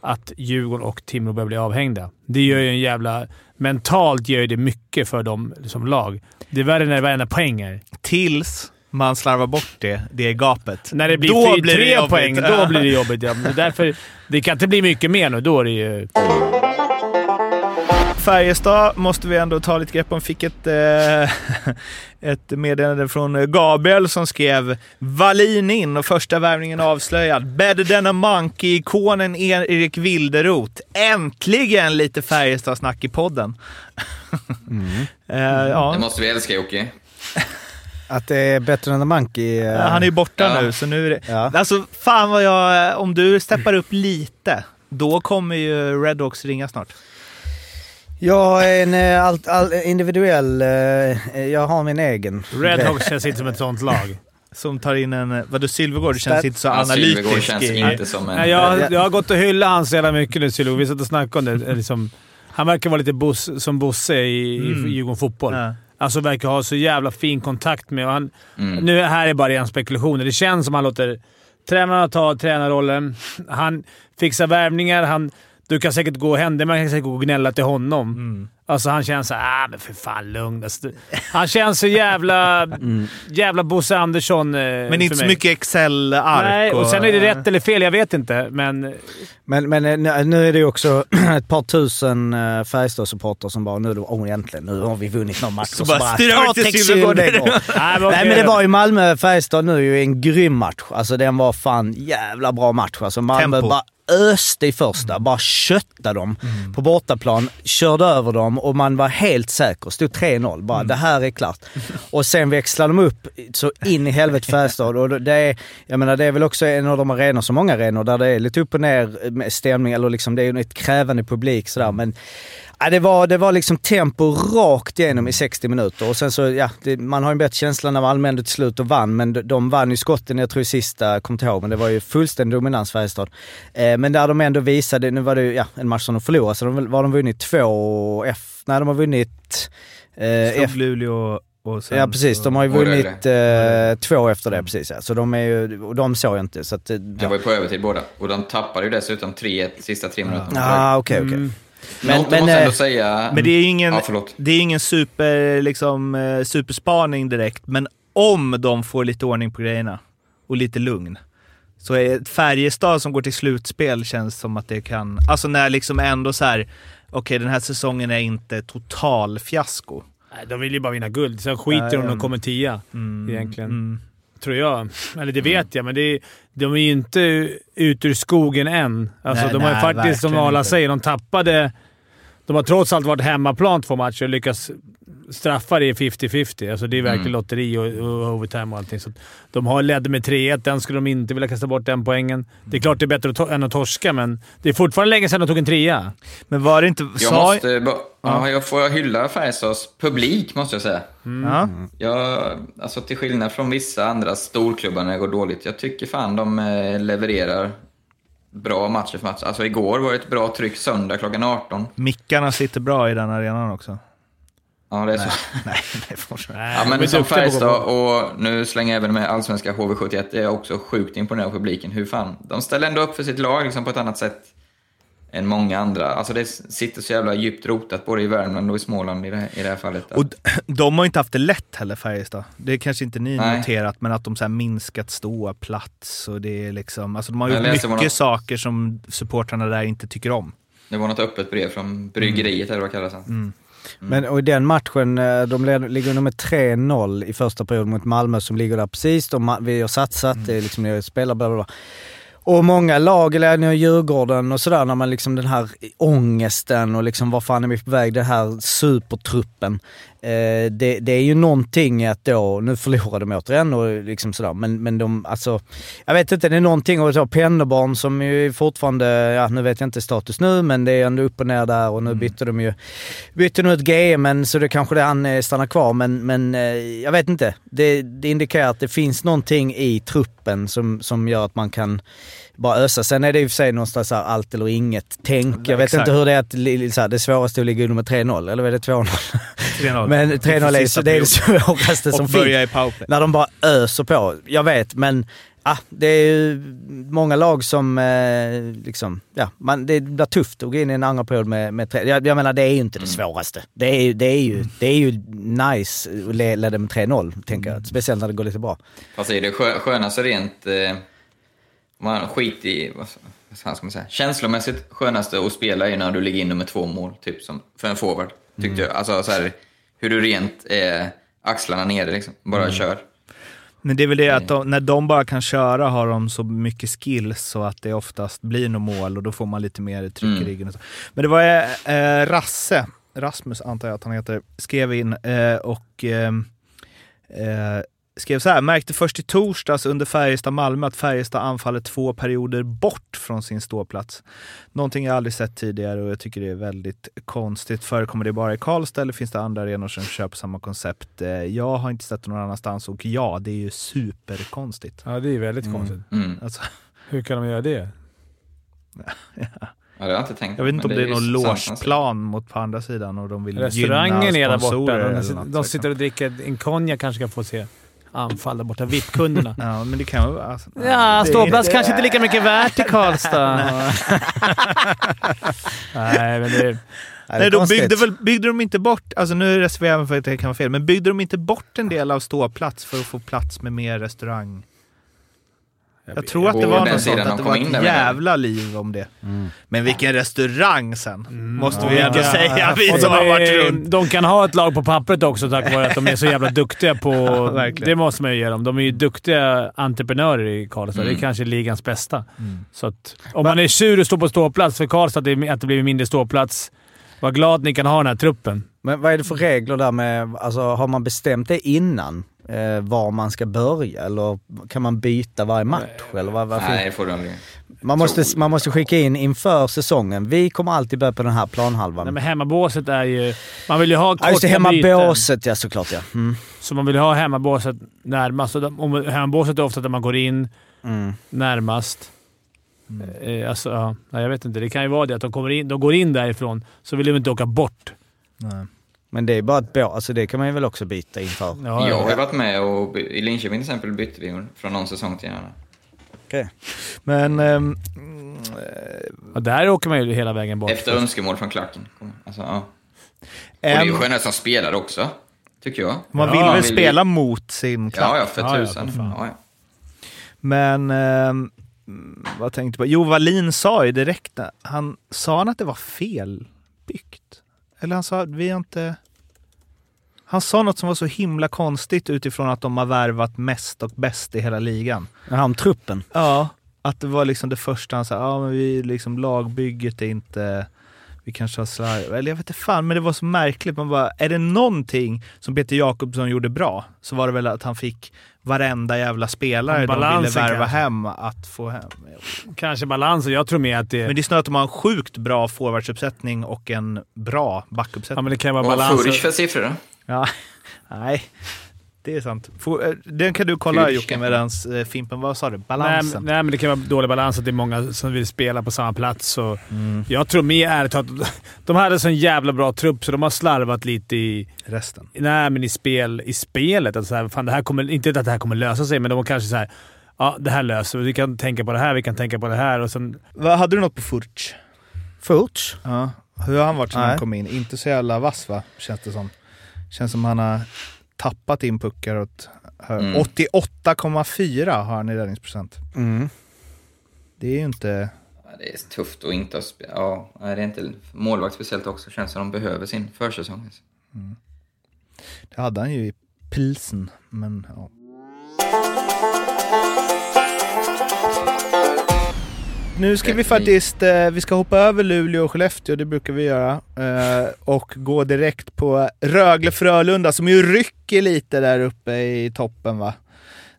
att Djurgården och Timrå börjar bli avhängda. Det gör ju en jävla... Mentalt gör ju det mycket för dem som lag. Det är värre när varenda poäng är. Tills man slarvar bort det, det gapet. När det blir, Då fy, blir det tre jobbigt. poäng, då blir det jobbigt. Ja. Därför, det kan inte bli mycket mer nu. Då är det ju... Färjestad måste vi ändå ta lite grepp om. Fick ett, eh, ett meddelande från Gabriel som skrev “Wallin in och första värvningen avslöjad. Better than a monkey-ikonen Erik Wilderot. Äntligen lite Färjestad-snack i podden!” eh, ja. Det måste vi älska Jocke. Att det är bättre än The Monkey. eh, Ja, Han är ju borta Ja. nu, så nu är det... Ja. Alltså, fan vad jag... Om du steppar upp lite, då kommer ju Red Hawks ringa snart. Jag är en eh, allt, all, individuell... eh, Jag har min egen. Red grej. Hawks känns inte som ett sånt lag. Som tar in en... Vadå, Sylvegård känns Stat- inte så Ja, Sylvegård analytisk. känns i- inte som en... Nej, jag, jag har gått och hyllat han så jävla mycket nu, Sylvegård. Vi satt och snackade om det. Eh, Liksom, han verkar vara lite bos, som Bosse i, Mm. i Djurgården Fotboll. Ja. Alltså verkar ha så jävla fin kontakt med... Och han, Mm. Nu här är bara ren spekulationer. Det känns som han låter tränarna ta tränarrollen. Han fixar värvningar. Han, du kan säkert gå hem. Man kan säkert gå och gnälla till honom. Mm. Alltså han känns såhär, ah, men för fan lugn. Alltså, han känns så jävla... Jävla Bosse Andersson eh, Men inte så mycket Excel-ark. Nej, och sen är det rätt eller fel. Jag vet inte, men... Men, men eh, nu- är det ju också ett par tusen uh, Färjestad-supportrar som bara nu, oh, äntligen, nu har vi vunnit någon match. Så bara styr över ta det går. Nej, men, Nej men det var ju Malmö-Färjestad nu ju en grym match. Alltså den var fan jävla bra match. Alltså Malmö Tempo. bara öste i första, bara köttade dem Mm. på bortaplan, körde över dem och man var helt säker. Stod 3-0, bara Mm. det här är klart. Och sen växlade de upp så in i helvete Färjestad och det är, jag menar det är väl också en av de arenor, så många arenor, där det är lite upp och ner stämning, eller liksom det är ett krävande publik sådär men Ja, det, var, det var liksom tempo rakt igenom i 60 minuter och sen så, ja, det, man har ju en bättre känsla när Malmö ändå till slut och vann, men de, de vann ju skotten, jag tror i sista, kom inte ihåg, men det var ju fullständig dominans Färjestad. Eh, men där de ändå visade, nu var det ju ja, en match som de förlorade, så de, var de vunnit två F, nej de har vunnit eh, F, Luleå och sen Ja precis, de har ju vunnit eh, två efter det precis ja. Så de är ju, och de såg jag inte så att... eh, Det var ju på övertid båda. Och de tappade ju dessutom tre sista tre minuterna. Ah, okej okej. Mm. Men, Men- Något men, måste eh, ändå säga... Men det är ju ingen, Ja, det är ingen super, liksom, eh, superspaning direkt, men om de får lite ordning på grejerna och lite lugn, så är ett Färjestad som går till slutspel känns som att det kan... Alltså när liksom ändå så här, okej den här säsongen är inte total fiasko. Nej, de vill ju bara vinna guld. Sen skiter de om de mm. kommer tia, Mm, egentligen. mm. Tror jag. Eller det vet jag, men det de är ju inte ut ur skogen än. Alltså, Nej, de har ju nej, faktiskt, som inte. säger, de tappade... De har trots allt varit hemmaplan två matcher och lyckats straffa det i 50-50. Alltså det är verkligen Mm. lotteri och, och overtime och allting. Så de har ledde med 3-1. Den skulle de inte vilja kasta bort den poängen. Det är klart det är bättre att to- än att torska, men det är fortfarande länge sedan de tog en trea. Men var det inte... Jag måste... ba- Ja, jag får hylla Färjestads publik, måste jag säga. Ja. Jag, alltså till skillnad från vissa andra storklubbar när det går dåligt, jag tycker fan de eh, levererar bra match efter match. Alltså igår var det ett bra tryck söndag klockan 18. Mickarna sitter bra i den arenan också. Ja, det är så. Nej, det får Nej, Ja, men som Färjestad och nu slänger jag även med allsvenska HV71, det är jag också sjukt imponerad av publiken. Hur fan, de ställer ändå upp för sitt lag liksom på ett annat sätt än många andra. Alltså det sitter så jävla djupt rotat både i Värmland och i Småland i det här, i det här fallet. Och de har inte haft det lätt heller, Färjestad. Det kanske inte ni Nej. noterat, men att de så här minskat ståplats och det är liksom... Alltså de har gjort mycket de- saker som supportrarna där inte tycker om. Det var något öppet brev från bryggeriet eller vad det kallas. Mm. Men och i den matchen, eh, de ligger nummer 3-0 i första perioden mot Malmö som ligger där precis. De, vi har satsat, det är liksom, spelar bla bla bla. Och många lag, eller nu Djurgården och sådär, när man liksom den här ångesten och liksom var fan är vi på väg, den här supertruppen. Eh, det, det är ju någonting att då, nu förlorade de återigen och liksom sådär, men, men de, alltså, jag vet inte, det är någonting och så Pennerborn som ju fortfarande, ja nu vet jag inte status nu, men det är ändå upp och ner där och nu bytte de ju, bytte nu ett GM, men så det kanske det han eh, stannar kvar, men, men eh, jag vet inte. Det, det indikerar att det finns någonting i truppen som, som gör att man kan bara ösa. Sen är det i och för sig någonstans så här allt eller inget tänk. Jag vet Exakt. inte hur det är att så här, det svåraste är att ligga under med 3-0, eller är det 2-0? 3-0. Men 3-0 är, så, det är det svåraste som finns. i powerplay. När de bara öser på. Jag vet, men ah, det är ju många lag som eh, liksom, ja, man, det blir tufft att gå in i en andra period med, med tre. Jag, jag menar, det är ju inte det svåraste. Det är ju, det är ju, det är ju nice att le- leda med 3-0, tänker jag. Speciellt när det går lite bra. Fast är det skö- skönaste rent... Eh, man skit i... Vad ska man säga? Känslomässigt skönaste att spela är när du ligger inne med två mål, typ som för en forward. Tyckte jag. Alltså så här, hur du rent eh, axlarna nere liksom. Bara kör. Men det är väl det att de, när de bara kan köra har de så mycket skills så att det oftast blir något mål och då får man lite mer tryck i Mm. ryggen. Och så. Men det var eh, Rasse, Rasmus antar jag att han heter, skrev in eh, och eh, eh, skrev så här. Märkte först i torsdags under Färjestad-Malmö att Färjestad anfaller två perioder bort från sin ståplats. Någonting jag aldrig sett tidigare och jag tycker det är väldigt konstigt. Förekommer det bara i Karlstad eller finns det andra arenor som kör på samma koncept? Eh, Jag har inte sett det någon annanstans och ja, det är ju superkonstigt. Ja, det är väldigt Mm. konstigt. Mm. Alltså, Hur kan de göra det? Ja, det har jag inte tänkt jag vet inte om det är ju någon sant, alltså. logeplan mot på andra sidan och de vill Restaurangen gynna är där borta. sponsorer De, eller sit- något, de sitter och dricker en konjak kanske ska få se anfall där borta. VIP-kunderna. Ja, men det kan ju vara... Alltså, Ja, ståplats kanske inte lika mycket värt i Karlstad. Nej, men det... Nej, de byggde, väl, byggde de inte bort, alltså nu reserverar jag mig för att det kan vara fel, men byggde de inte bort en del av ståplats för att få plats med mer restaurang? Jag tror att det var något sånt, att de det var ett jävla liv om det. Mm. Men vilken restaurang sen, måste vi Ja. ändå säga, vi som de, har varit runt. de kan ha ett lag på pappret också tack vare att de är så jävla duktiga på... verkligen. det måste man ju ge dem. De är ju duktiga entreprenörer i Karlstad. Mm. Det är kanske ligans bästa. Mm. Så att, om man är sur och står på ståplats för Karlstad, att det, att det blir mindre ståplats. Var glad ni kan ha den här truppen. Men vad är det för regler där med, alltså har man bestämt det innan? Eh, var man ska börja eller kan man byta varje match? Eller vad, vad Nej, får du aldrig. man, måste, man måste skicka in inför säsongen. Vi kommer alltid börja på den här planhalvan. Nej, men hemmabåset är ju... Man vill ju ha korta Ja just det, byten. hemmabåset ja såklart ja. Mm. Så man vill ha hemmabåset närmast. Om- Hemmabåset är ofta där man går in Mm. närmast. Eh, alltså, ja, nej, jag vet inte. Det kan ju vara det att de, kommer in, de går in därifrån, så vill de inte åka bort. Nej. Men det är bara ett bå, alltså det kan man ju väl också byta inför. Ja, Jag har ju varit med och i Linköping till exempel bytte vi från någon säsong till en annan. Okej. Men... ehm, Och där åker man ju hela vägen bort. Efter önskemål från klacken. Alltså, ja. Och det är ju skönare som spelare också, tycker jag. man Ja, vill väl vill ju- spela mot sin klass. Ja, ja, för Ja, ja, tusan. Ja, ja. Men ehm, mm, vad tänkte jag på? Jo, Wallin sa ju direkt, han sa han att det var felbyggt? Eller han sa vi har inte... Han sa något som var så himla konstigt utifrån att de har värvat mest och bäst i hela ligan. Om truppen. Ja, att det var liksom det första han sa. Ja, men vi liksom lagbygget är inte... Vi kanske har slarv... Eller jag vet inte fan, men det var så märkligt. Man bara, är det någonting som Peter Jakobsson gjorde bra så var det väl att han fick varenda jävla spelare de ville värva kanske. hem att få hem. Kanske balansen. Jag tror mer att det... Men det är snarare att de har en sjukt bra forwardsuppsättning och en bra ja, backuppsättning. men det kan vara Vad har balansen. Furic för siffror då? Ja, nej. Det är sant. Eh, Den kan du kolla Jocke medans eh, Fimpen, vad sa du? Nej, Balansen? men- nej, men det kan vara dålig balans att det är många som vill spela på samma plats. Och Mm, Jag tror mer ärligt talat de hade så en jävla bra trupp så de har slarvat lite i, resten. nej, men i, spel, i spelet. Att så här, fan, det här kommer, inte att det här kommer lösa sig, men de har kanske så här, ja det här löser vi. Vi kan tänka på det här, vi kan tänka på det här. Och sen, Vad, hade du något på Furch? Furch? Ja. Hur har han varit sedan Nej. han kom in? Inte så jävla vass va? Känns det som. Känns som han har tappat in puckar åt Mm. 88,4 har han i räddningsprocent. Mm. Det är ju inte... Ja, Det är tufft att inte Ja, det är inte... Målvakt speciellt också. Känns som de behöver sin försäsong. alltså. Det hade han ju i pilsen, men ja. Nu ska vi faktiskt, eh, vi ska hoppa över Luleå och Skellefteå, det brukar vi göra. Eh, och gå direkt på Rögle-Frölunda som ju rycker lite där uppe i toppen va.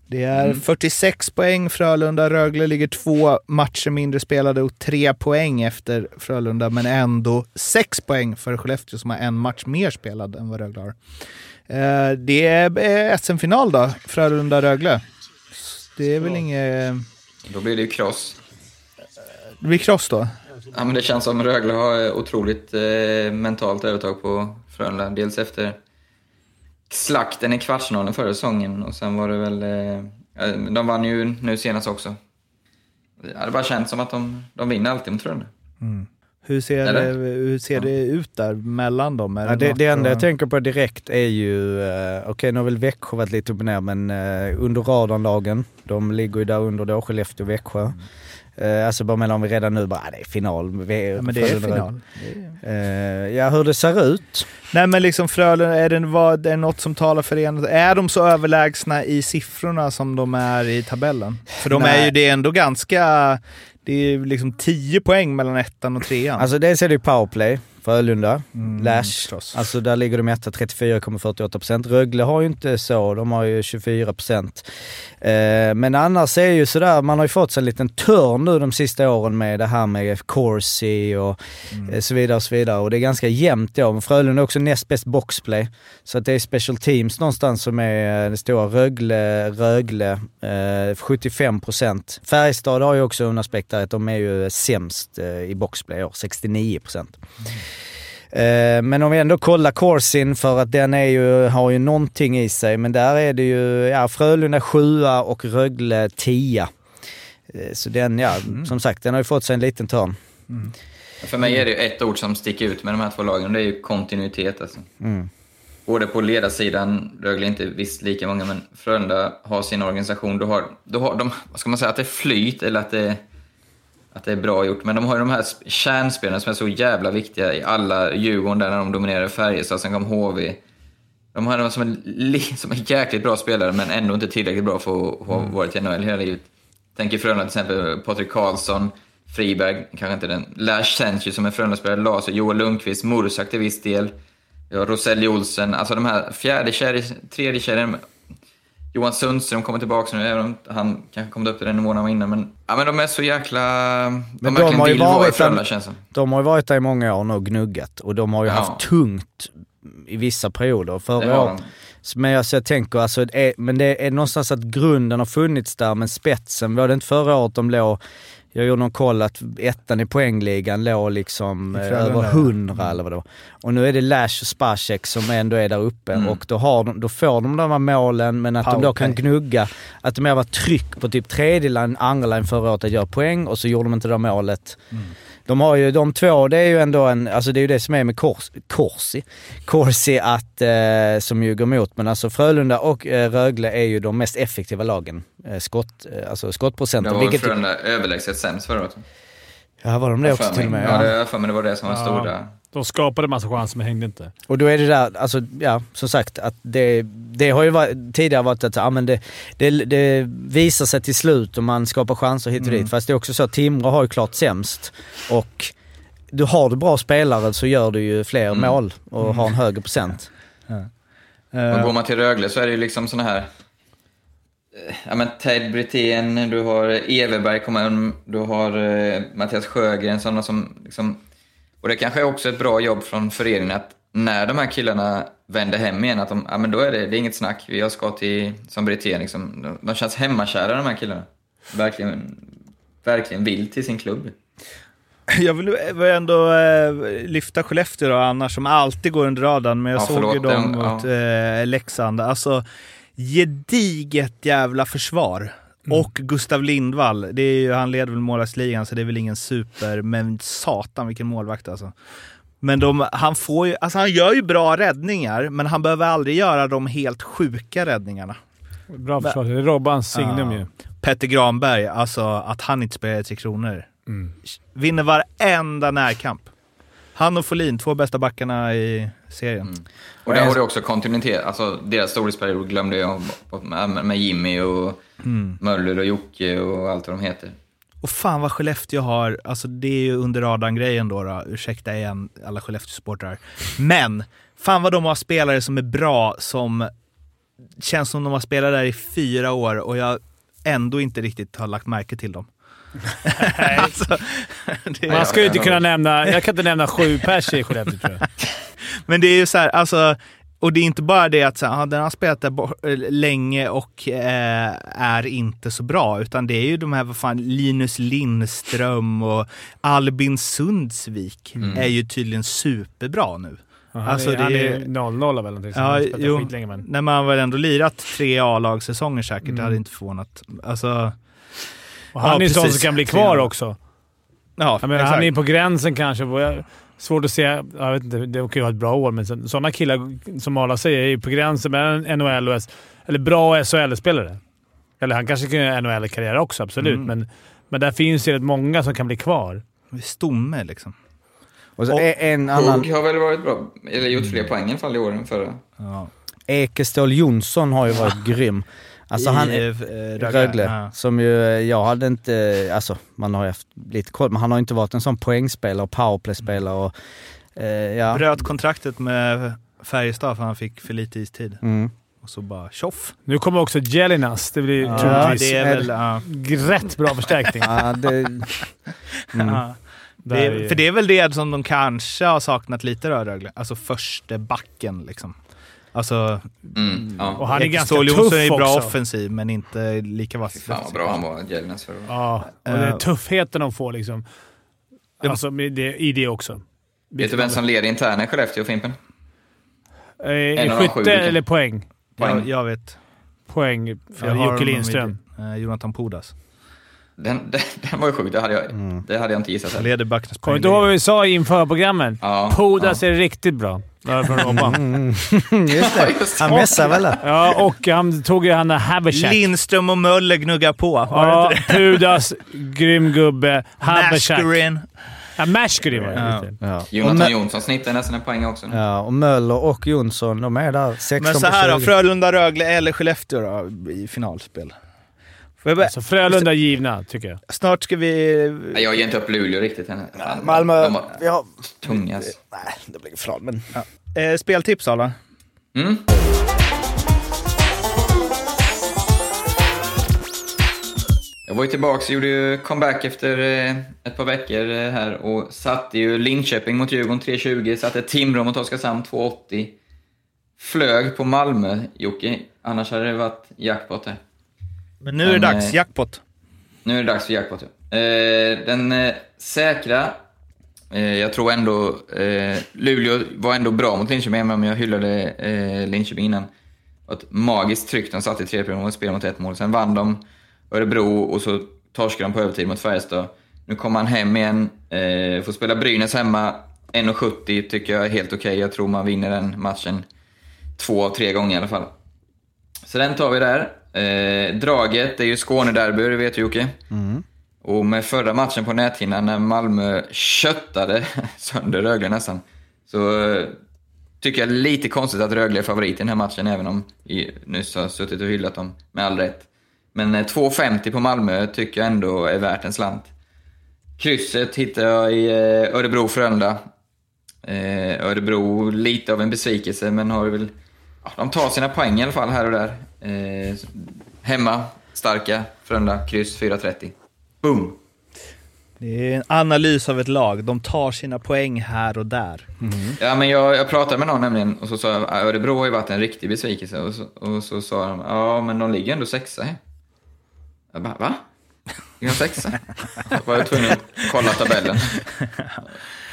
Det är 46 poäng Frölunda, Rögle ligger två matcher mindre spelade och tre poäng efter Frölunda, men ändå sex poäng för Skellefteå som har en match mer spelad än vad Rögle har. Eh, det är SM-final då, Frölunda-Rögle. Det är väl inget... Då blir det ju kross. Det blir kross då? Ja, men det känns som Rögle har otroligt eh, mentalt övertag på Frölunda. Dels efter slakten i kvartsfinalen förra säsongen och sen var det väl... Eh, eh, de vann ju nu senast också. Ja, det bara känns som att de, de vinner alltid mot Frölunda. Hur ser, det, hur ser det ut där mellan dem? Är Ja, det, det enda jag tänker på direkt är ju, eh, okej nu har väl Växjö varit lite upp och ner men uh, under radarlagen, de ligger ju där under då, Skellefteå och Växjö. Eh, alltså bara mellan vi redan nu bara, ah, det är final. Vi, Ja, men det är final. Eh, ja, hur det ser ut. Nej men liksom Frölunda, är det, vad, är det något som talar för det? Är de så överlägsna i siffrorna som de är i tabellen? För de är Nej. ju det är ändå ganska... Det är ju liksom 10 poäng mellan ettan och trean. Alltså dels är det ju powerplay, Frölunda, Mm, Lash. förstås. Alltså där ligger de etta 34,48%. Rögle har ju inte så, de har ju 24%. Eh, men annars är ju sådär, man har ju fått sig en liten törn nu de sista åren med det här med Corsi och eh, så vidare och så vidare. Och det är ganska jämnt då. Men Frölunda är också näst bäst boxplay. Så att det är special teams någonstans som är eh, det stora. Rögle, Rögle, eh, 75%. Färjestad har ju också en aspekt där att de är ju sämst eh, i boxplay i år, 69%. Eh, Men om vi ändå kollar Corsin för att den är ju, har ju någonting i sig. Men där är det ju ja, Frölunda sjua och Rögle tia. Eh, Så den, ja, som sagt, den har ju fått sig en liten törn. För mig är det ju ett ord som sticker ut med de här två lagen och det är ju kontinuitet. Alltså. Både på ledarsidan, Rögle är inte visst lika många, men Frölunda har sin organisation. Du har, du har de, vad ska man säga, att det är flyt eller att det, att det är bra gjort. Men de har ju de här sp- kärnspelarna som är så jävla viktiga i alla Djurgården där när de dominerar Färjestad, sen kom HV. De har dem som är, som är jäkligt bra spelare men ändå inte tillräckligt bra för att ha varit i NHL hela livet. Tänker Frölunda till exempel Patrik Karlsson, Friberg, kanske inte den. Lars Sentju som är Frölunda-spelare, Laser, Joel Lundqvist, Mursak till viss del. Ja, Roselli Olsen, alltså de här fjärde kedjan, tredje kedjan. Johan Sundström kommer tillbaka nu, även om han kanske kom upp till den nivån han var innan. Men, ja, men de är så jäkla... De de verkligen har vill vara i Frölunda känns. De har ju varit där i många år nu och gnuggat och de har ju Ja. haft tungt i vissa perioder. Förra året. de. Men jag, så jag tänker, alltså, är, men det är någonstans att grunden har funnits där, men spetsen, var det inte förra året de låg, jag gjorde någon koll att ettan i poängligan låg liksom eh, över ja. 100 eller vad det var. Och nu är det Lash och Spacek som ändå är där uppe Mm. och då, har de, då får de de här målen, men att de då kan gnugga, att de har varit tryck på typ tredje line, andra line förra året att göra poäng och så gjorde de inte det målet. De har ju de två, det är ju ändå en, alltså det är ju det som är med Kors, Korsi, Korsi att, eh, som ju går emot. Men alltså Frölunda och eh, Rögle är ju de mest effektiva lagen. Eh, skott, eh, alltså Det skottprocenten. var väl Vilket, Frölunda överlägset sämst förra året. Ja var de det också för till och mig. med? Ja, Ja. jag för mig det var det som var Ja. stora. De skapade massa chanser men hängde inte. Och då är det där, alltså ja, som sagt, att det, det har ju varit, tidigare varit att ja, men det, det, det visar sig till slut och man skapar chanser hit och dit. Fast det är också så att Timrå har ju klart sämst. Och du har du bra spelare så gör du ju fler Mm. mål och har en högre procent. Och Eh, går man till Rögle så är det ju liksom såna här... Ja men Ted Brithén, du har Everberg, kommer, du har eh, Mattias Sjögren, sådana som liksom... Och det kanske är också ett bra jobb från föreningen att när de här killarna vänder hem igen, att de, ja men då är det, det är inget snack. Jag ska till, som Brithén liksom, de, de känns hemmakära de här killarna. Verkligen, verkligen vill till sin klubb. Jag vill ändå eh, lyfta Skellefteå då, annars som alltid går under radarn, men jag Ja, såg ju dem mot eh, Leksand. Alltså, gediget jävla försvar. Och Gustav Lindvall, det är ju, han leder väl målvaktsligan så det är väl ingen super, men satan vilken målvakt alltså. Men de, han får ju, alltså han gör ju bra räddningar, men han behöver aldrig göra de helt sjuka räddningarna. Bra försvar. Det är Robbans signum Ja. ju. Petter Granberg, alltså att han inte spelar i Tre Kronor. Vinner varenda närkamp. Han och Folin, två bästa backarna i serien. Och där har du också kontinuitet. Alltså deras storhetsperiod glömde jag med, Jimmy och Möller och Jocke och allt vad de heter. Och fan vad Skellefteå har, alltså det är ju under radarn-grejen då, då, ursäkta igen alla Skellefteå-supportrar. Men, fan vad de har spelare som är bra, som känns som de har spelat där i fyra år och jag ändå inte riktigt har lagt märke till dem. alltså, det, Man ska ju inte kunna nämna... Jag kan inte nämna sju pers i Skellefteå tror jag. Men det är ju så här, alltså, och det är inte bara det att så, här, ah, den har spelat där eh, länge och eh, är inte så bra, utan det är ju de här, vad fan, Linus Lindström och Albin Sundsvik Mm. är ju tydligen superbra nu. Han Alltså, är, han det- är 0-0 eller någonting. så Ja, han har spelat jo. skitlänge, men... När man väl ändå lirat tre A-lagssäsonger säkert, Mm. det hade inte förvånat. Alltså, Och han Ja, är ju sån som kan bli kvar också. ja, Jag menar, han är på gränsen kanske. Svårt att se. Jag vet inte, det kan ju ha ett bra år, men sådana killar som alla säger är ju på gränsen mellan NHL och S, eller bra SHL-spelare. Eller han kanske kan göra NHL-karriär också, absolut. Mm. Men, men där finns ju rätt många som kan bli kvar. Stomme liksom. Och så Och- en annan, Hugg har väl varit bra, eller gjort fler poäng i alla fall i år än förra. Ja. Ekestål Jonsson har ju varit grym. Alltså han I, är eh, Rögle, Ja. som ju, jag hade inte, alltså man har ju haft lite koll, men han har inte varit en sån poängspelare och powerplay-spelare och eh, ja. Bröt kontraktet med Färjestad för han fick för lite istid. Mm. Och så bara tjoff. Nu kommer också Jelinas. Det blir Ja, troligtvis det är väl... Ja. rätt bra förstärkning. Ja, det, mm. Ja. Det är- för det är väl det som de kanske har saknat lite då, Rögle. Alltså första backen liksom. Alltså, Mm, ja. Och han är ganska tuff Jonsson är bra också. offensiv, men inte lika vass. Fy fan vad bra han var, året. Ja, och det är Eh. tuffheten de får liksom. Alltså med det, i det också. Vet du vem som leder interna i Skellefteå, Fimpen? Eh, En de sju skytte vilka? eller poäng? Poäng. Jag, jag vet. Poäng. För Ja, Jocke Lindström. Eh, Jonathan Pudas. Den, den, den var ju sjuk, det hade jag, det hade jag inte gissat Kommer du ihåg vad vi sa inför programmen? Ja, Pudas är riktigt bra. Där från Robban. Mm, just det. just Han messar väl. Ja, och han tog ju han Habersack. Lindström och Möller gnuggar på. Var det Ja, Pudas, grym gubbe. det? Habersack. Mashkurin. Ja, Mashkurin var det. Ja. Ja. Och, Jonathan Jonsson snittar nästan en poäng också. nu. ja, och Möller och Jonsson, de är där 16 Men så här då, 20. Frölunda, Rögle eller Skellefteå då, i finalspel. Får jag bara, Så Frölunda är givna, tycker jag. snart ska vi... Nej, Jag ger inte upp Luleå riktigt än. Fan, Malmö, De var vi har... tunga. alltså. Nej, det blir final, men... Eh, speltips alla. Mm. Jag var ju tillbaka och gjorde ju comeback efter eh, ett par veckor eh, här och satte ju Linköping mot Djurgården 3.20, satte Timrå mot Oskarshamn 2.80. Flög på Malmö, Jocke. Annars hade det varit jackpot där. Men nu är det Men, dags, eh, jackpot. Nu är det dags för jackpot. ja. Eh, den eh, säkra, eh, jag tror ändå, Luleå var ändå bra mot Linköping, även om jag hyllade eh, Linköping innan. Och Ett magiskt tryck de satte i tredje perioden och spelade mot ett mål. Sen vann de Örebro och så torskade de på övertid mot Färjestad. Nu kommer han hem igen, får spela Brynäs hemma. 1,70 tycker jag är helt okej. Jag tror man vinner den matchen två av tre gånger i alla fall. Så den tar vi där. Eh, draget, det är ju Skånederby, det vet du Jocke. Och med förra matchen på näthinnan när Malmö köttade sönder Rögle nästan, så eh, tycker jag lite konstigt att Rögle är favorit i den här matchen, även om vi nyss har suttit och hyllat dem med all rätt. Men eh, 2,50 på Malmö tycker jag ändå är värt en slant. Krysset hittar jag i eh, Örebro-Frölunda. Eh, Örebro, lite av en besvikelse, men har väl... Ja, de tar sina poäng i alla fall här och där. Eh, hemma, starka, Frölunda, kryss 4.30. Boom! Det är en analys av ett lag. De tar sina poäng här och där. Ja, men jag, jag pratade med någon nämligen och så sa jag "Ja, Örebro har ju varit en riktig besvikelse. Och så, och så sa de, ja men de ligger ändå sexa här. Jag bara, va? Ligger de sexa? Så var jag tvungen att kolla tabellen.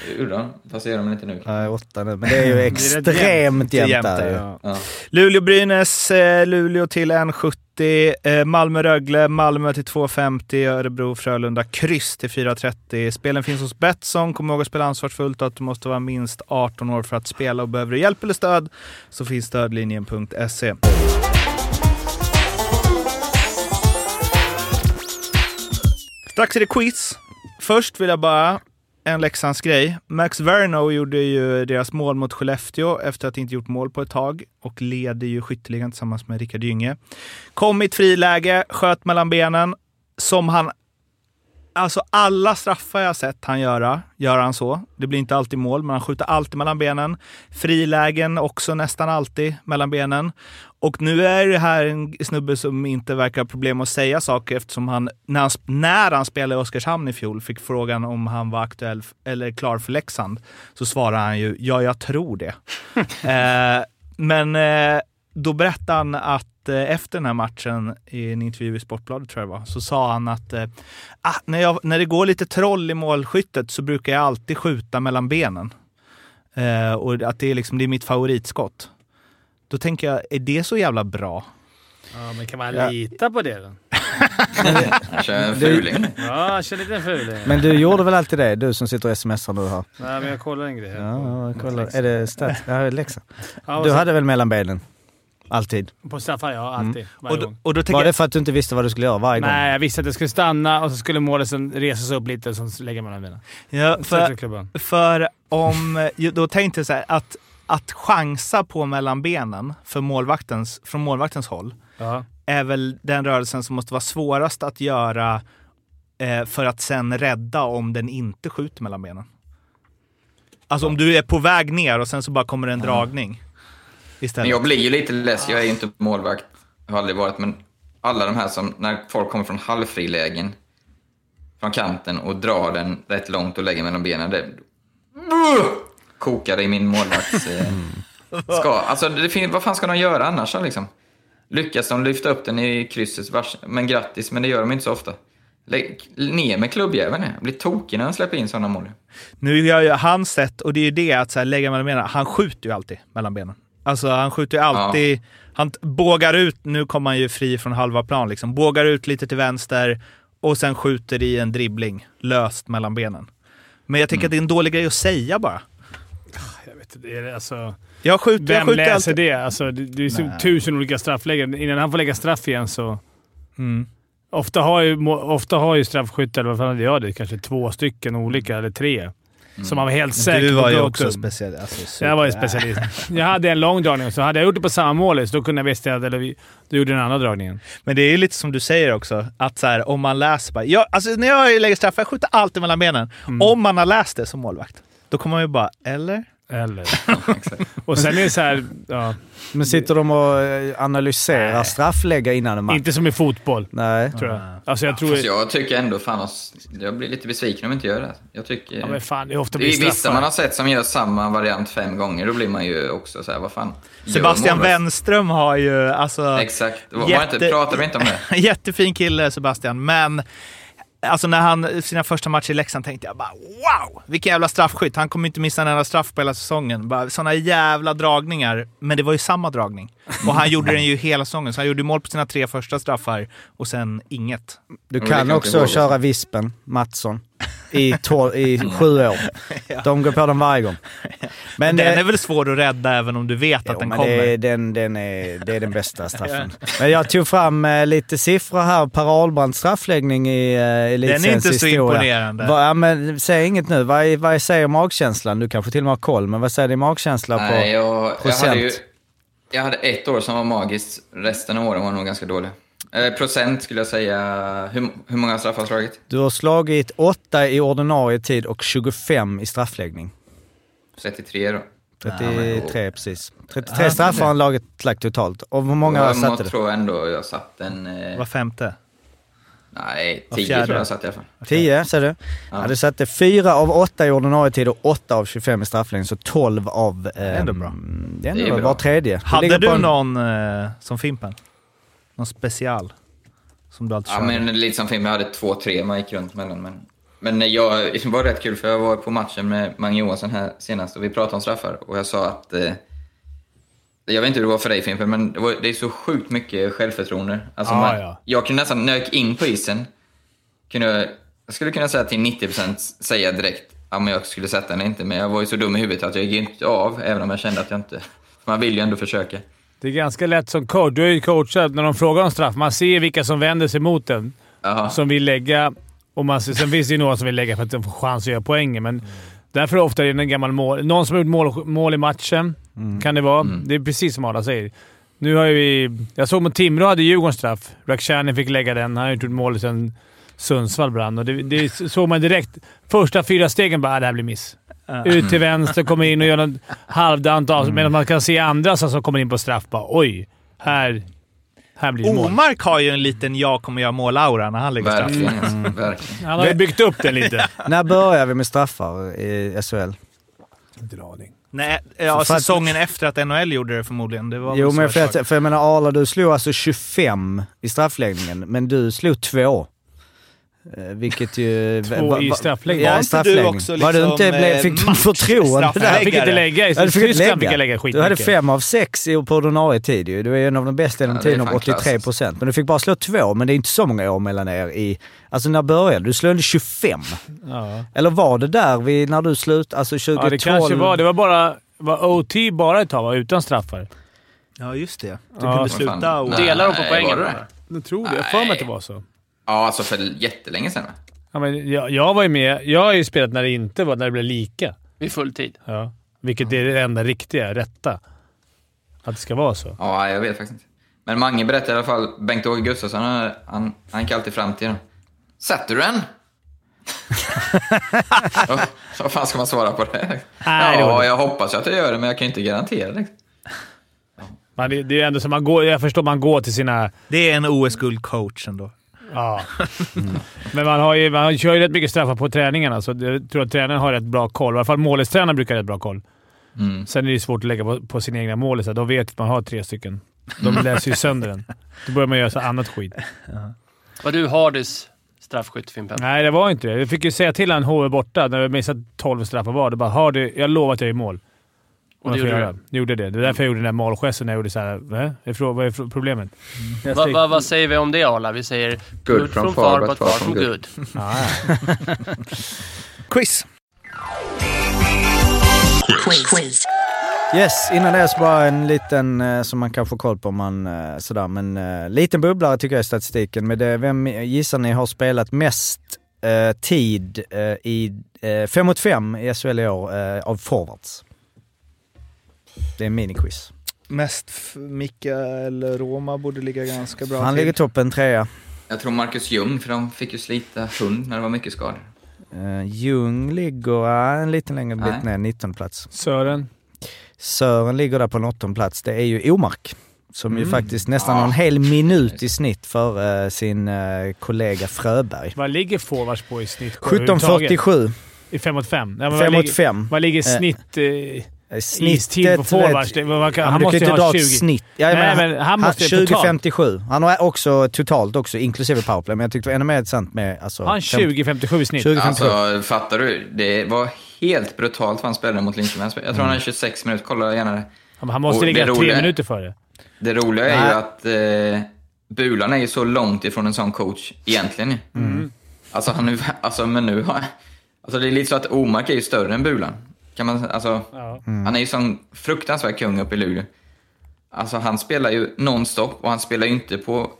Det gjorde de, fast det gör de inte nu. Ja, åtta nu, men det är ju extremt jämnt Jämnt där. Ja. Luleå-Brynäs, eh, Luleå till 1,70. Eh, Malmö-Rögle, Malmö till 2,50. Örebro-Frölunda, kryss till 4,30. Spelen finns hos Betsson. Kom ihåg att spela ansvarsfullt och att du måste vara minst 18 år för att spela. Och behöver du hjälp eller stöd så finns stödlinjen.se. Strax är det quiz. Först vill jag bara en Leksands grej. Max Verno gjorde ju deras mål mot Skellefteå efter att inte gjort mål på ett tag och leder ju skytteligan tillsammans med Rickard Gynge. Kom i ett friläge, sköt mellan benen som han Alltså alla straffar jag sett han göra, gör han så. Det blir inte alltid mål, men han skjuter alltid mellan benen. Frilägen också nästan alltid mellan benen. Och nu är det här en snubbe som inte verkar ha problem att säga saker eftersom han, när han, när han spelade i Oskarshamn i fjol, fick frågan om han var aktuell eller klar för Leksand, så svarade han ju ja, jag tror det. eh, men eh, då berättade han att eh, efter den här matchen i en intervju i Sportbladet tror jag det var, så sa han att eh, ah, när, jag, när det går lite troll i målskyttet så brukar jag alltid skjuta mellan benen. Eh, och att det är, liksom, det är mitt favoritskott. Då tänker jag, är det så jävla bra? Ja, men kan man Ja. lita på det då? Jag kör en fuling. Ja, jag känner lite en fuling. Men du gjorde väl alltid det? Du som sitter och smsar nu här. Nej, men jag kollar en grej. här. Ja, ja, kolla. Är det stats? Ja, och Du så- hade väl mellan benen? Alltid? På straffar, ja. Alltid. Varje Och då, gång. och då tänker Var det för att du inte visste vad du skulle göra varje gång? Nej, jag visste att jag skulle stanna och så skulle målet sen resa sig upp lite och sen lägga mellan benen. ja, För, för, om, då tänkte jag så här, att, att chansa på mellan benen för målvaktens, från målvaktens håll Ja. är väl den rörelsen som måste vara svårast att göra eh, för att sen rädda om den inte skjuter mellan benen. Alltså om du är på väg ner och sen så bara kommer en dragning istället. Men jag blir ju lite less. Jag är ju inte målvakt. Har aldrig varit. Men alla de här som, när folk kommer från halvfrilägen från kanten och drar den rätt långt och lägger mellan benen. Det kokar i min målvakts... Eh, ska. Alltså, det finns, vad fan ska de göra annars liksom? Lyckas de lyfta upp den i krysset, vars, men grattis, men det gör de inte så ofta. Lägg ner med klubbjäveln. Jag blir tokig när de släpper in sådana mål. Nu gör ju han sätt, och det är ju det att så här, lägga mellan benen, han skjuter ju alltid mellan benen. Alltså han skjuter ju alltid, han t- bågar ut, nu kommer han ju fri från halva plan liksom, bågar ut lite till vänster och sen skjuter i en dribbling löst mellan benen. Men jag tycker att det är en dålig grej att säga bara. Jag vet inte, det är alltså... Jag skjuter, jag Vem skjuter läser alltid. det? Alltså, det, det är så Nej. tusen olika straffläggare. Innan han får lägga straff igen så... Mm. Ofta har ju, ofta har ju straffskyttar, eller vad fan hade jag det? Kanske två stycken olika, eller tre. Som man var helt säker Du på var ju också speciell. Alltså, Jag var ju specialist. Jag hade en lång dragning så hade jag gjort det på samma mål så då kunde jag visst att eller vi, då gjorde den andra dragningen. Men det är ju lite som du säger också, att så här, om man läser bara... Jag, alltså när jag lägger straff, jag skjuter alltid mellan benen. Mm. Om man har läst det som målvakt, då kommer man ju bara, eller? Eller... och sen är det så här, ja, Men sitter de och eh, analyserar strafflägga innan en match? inte som i fotboll, Nej. tror jag. Alltså jag tror... Fast jag tycker ändå fan att jag blir lite besviken om jag inte gör det. Jag tycker... Ja, men fan, det är ofta det är vissa man har sett som gör samma variant fem gånger. Då blir man ju också så här, vad fan. Sebastian? Wenström har ju, alltså... Exakt. Var, var Jätte- inte, pratar vi inte om det? Jättefin kille Sebastian, men alltså när han, sina första matcher i Leksand tänkte jag bara wow! Vilken jävla straffskytt. Han kommer inte missa en enda straff på hela säsongen. Bara, såna jävla dragningar. Men det var ju samma dragning. Och han gjorde den ju hela säsongen. Så han gjorde mål på sina tre första straffar och sen inget. Du kan kan också gå, köra Vispen, Mattsson, i, tol- i sju år. De går på dem varje gång. Men, den eh, är väl svår att rädda även om du vet att Jo, den men kommer. det, är, den, den är, det är den bästa straffen. Men jag tog fram eh, lite siffror här. Per Ahlbrands straffläggning i uh, Elitseriens Den är inte så historia. imponerande. Va, ja, men säg inget nu. Vad, vad säger magkänslan? Du kanske till och med har koll, men vad säger din magkänsla på... Nej, jag, jag, procent? hade ju, jag hade ett år som var magiskt. Resten av åren var nog ganska dåliga. Eh, procent skulle jag säga. Hur, hur många straffar har jag slagit? Du har slagit 8 i ordinarie tid och 25 i straffläggning. 33 då. 33 precis. 33 straffar har laget lagt totalt. Och hur många jag satte du? tror ändå jag satt en... Eh, Var femte. nej, Var 10 fjärde. tror jag satt i alla fall. 10 säger du? Ja. du satte 4 av 8 i ordinarie tid och 8 av 25 i strafflängd, så 12 av... Eh, Ändå bra. Det är ändå Det är bra. var tredje. Hade du en- någon eh, som Fimpen? Någon special? Som du alltid Ja, körde? men lite som film. Jag hade två, tre man gick runt mellan. Men, men jag, det var rätt kul för jag var på matchen med Mange Johansson här senast och vi pratade om straffar och jag sa att eh, jag vet inte hur det var för dig Fimpen, men det, var, det är så sjukt mycket självförtroende. Alltså, Ja, man, ja. Jag kunde nästan, när jag gick in på isen, kunde jag, jag skulle kunna säga till 90% säga direkt om jag skulle sätta den inte, men jag var ju så dum i huvudet att jag gick inte av, även om jag kände att jag inte... Man vill ju ändå försöka. Det är ganska lätt som coach. Du är ju coachad när de frågar om straff. Man ser vilka som vänder sig mot den. Jaha. Som vill lägga. Och man, sen finns det ju några som vill lägga för att de får chans att göra poängen, men därför är det ofta en gammal mål. Någon som har gjort mål, mål i matchen, kan det vara. Det är precis som Arla säger. Nu har ju vi... Jag såg mot Timrå hade Djurgården straff. Rakhshani fick lägga den. Han har inte gjort mål sen Sundsvall brann. Och det, det såg man direkt. Första fyra stegen bara, ah, det här blir miss. Ut till vänster, kommer in och gör något halvdant av Medan man kan se andra som kommer in på straff bara oj, här, här blir det mål. Omark har ju en liten jag kommer göra mål-aura när han lägger straff. Verkligen. alltså. Verkligen. Han har ju byggt upp den lite. När börjar vi med straffar i SHL? Inte en aning. Nej, ja, För- för att- säsongen efter att NHL gjorde det förmodligen. Det var Jo, men för, jag att, för jag menar Arla, du slog alltså 25 i straffläggningen, men du slog två. Eh, Vilket ju... Två i straffläggning. Ja, Var i inte straffläggning. du också Var du liksom, inte, blev, eh, fick du förtroende? Jag fick inte lägga. I Ja, fick Tyskland fick lägga. jag lägga Du hade skitmycket. fem av sex i- på ordinarie tid ju. Du är en av de bästa genom Ja, tiden, fan 83 procent. Men du fick bara slå två, men det är inte så många år mellan er i... Alltså när började du? Du slog ändå 25. Ja. Eller var det där vi, när du slutade, alltså 2012? ja, det kanske var. Det var bara var OT bara ett tag, va? utan straffar. Ja, just det. Du Ja. kunde sluta och... Nej. Delar de på var poängen? Jag tror det. Jag har för mig att det var så. Ja, alltså för jättelänge sedan. Ja, men jag, jag var ju med. Jag har ju spelat när det inte var, när det blev lika. Vid fulltid. Ja. Vilket är det enda riktiga, rätta. Att det ska vara så. Ja, jag vet faktiskt inte. Men Mange berättade i alla fall, Bengt-Åke Gustafsson, han, han, han gick alltid fram till dem. Sätter du den? Vad fan ska man svara på det? Nej, ja, det. jag hoppas att jag gör det, men jag kan ju inte garantera det. Man, det, det är ändå så man går, jag förstår man går till sina... Det är en OS-guldcoach ändå. Ja. Men man, har ju, man kör ju rätt mycket straffar på träningarna, så jag tror att tränaren har rätt bra koll. I alla fall målistränaren brukar ha rätt bra koll. Mm. Sen är det svårt att lägga på, på sina egna målisar. De vet att man har tre stycken. De läser ju sönder den. Då börjar man göra så annat skit. Var du Hardys straffskytt, Fimpen? Nej, det var inte det. Jag fick ju säga till han HV borta när vi missade 12 straffar var. Det bara “Har du, jag lovar att jag är i mål”. Och det gjorde jag göra? Gjorde det. Det är därför jag gjorde den där målgesten när jag gjorde såhär. "Nej, är Vad är problemet? Jag Va, va, vad säger vi om det, Arla? Vi säger good, from far, but far from good. Ja. Quiz! Quiz. Yes, innan det så bara en liten, eh, som man kan få koll på om man eh, sådär, men eh, liten bubblare tycker jag i statistiken. Men det, vem gissar ni har spelat mest eh, tid eh, i 5 mot 5 i SHL i år eh, av forwards? Det är en miniquiz. Mest Mikael Roma borde ligga ganska bra Han till. ligger toppen trea. Jag tror Marcus Ljung, för de fick ju slita hund när det var mycket skador. Uh, Ljung ligger uh, en liten längre bit Nej. ner, 19 plats. Sören. Sören ligger där på en åttonde plats. Det är ju Omark. Som ju Mm. faktiskt nästan har en hel minut i snitt för sin eh, kollega Fröberg. Vad ligger forwards på i snitt? på överhuvudtaget? 17.47, I 5 mot 5? Ja, men 5 vad mot ligger- 5. Vad ligger snitt... Eh, Snittet... istid på forwards? Han ju kan inte ha dra 20. ett snitt. Ja, Nej, men men han måste ju totalt. 20.57. Han har också totalt också, inklusive powerplay. Men jag tyckte det var ännu mer intressant med... Alltså, han 20-57 i snitt? 20 Alltså, fattar du? Det var helt brutalt vad han spelade mot Linköping. Jag tror Mm. han hade 26 minuter. Kolla gärna det. Han måste Och ligga tre roliga- minuter före. Det roliga är ju att eh, Bulan är ju så långt ifrån en sån coach egentligen. Mm. Alltså, han nu, alltså, men nu har... Alltså det är lite så att Omark är ju större än Bulan. Kan man, alltså, Ja. Han är ju sån fruktansvärd kung uppe i Luleå. Alltså han spelar ju nonstop och han spelar ju inte på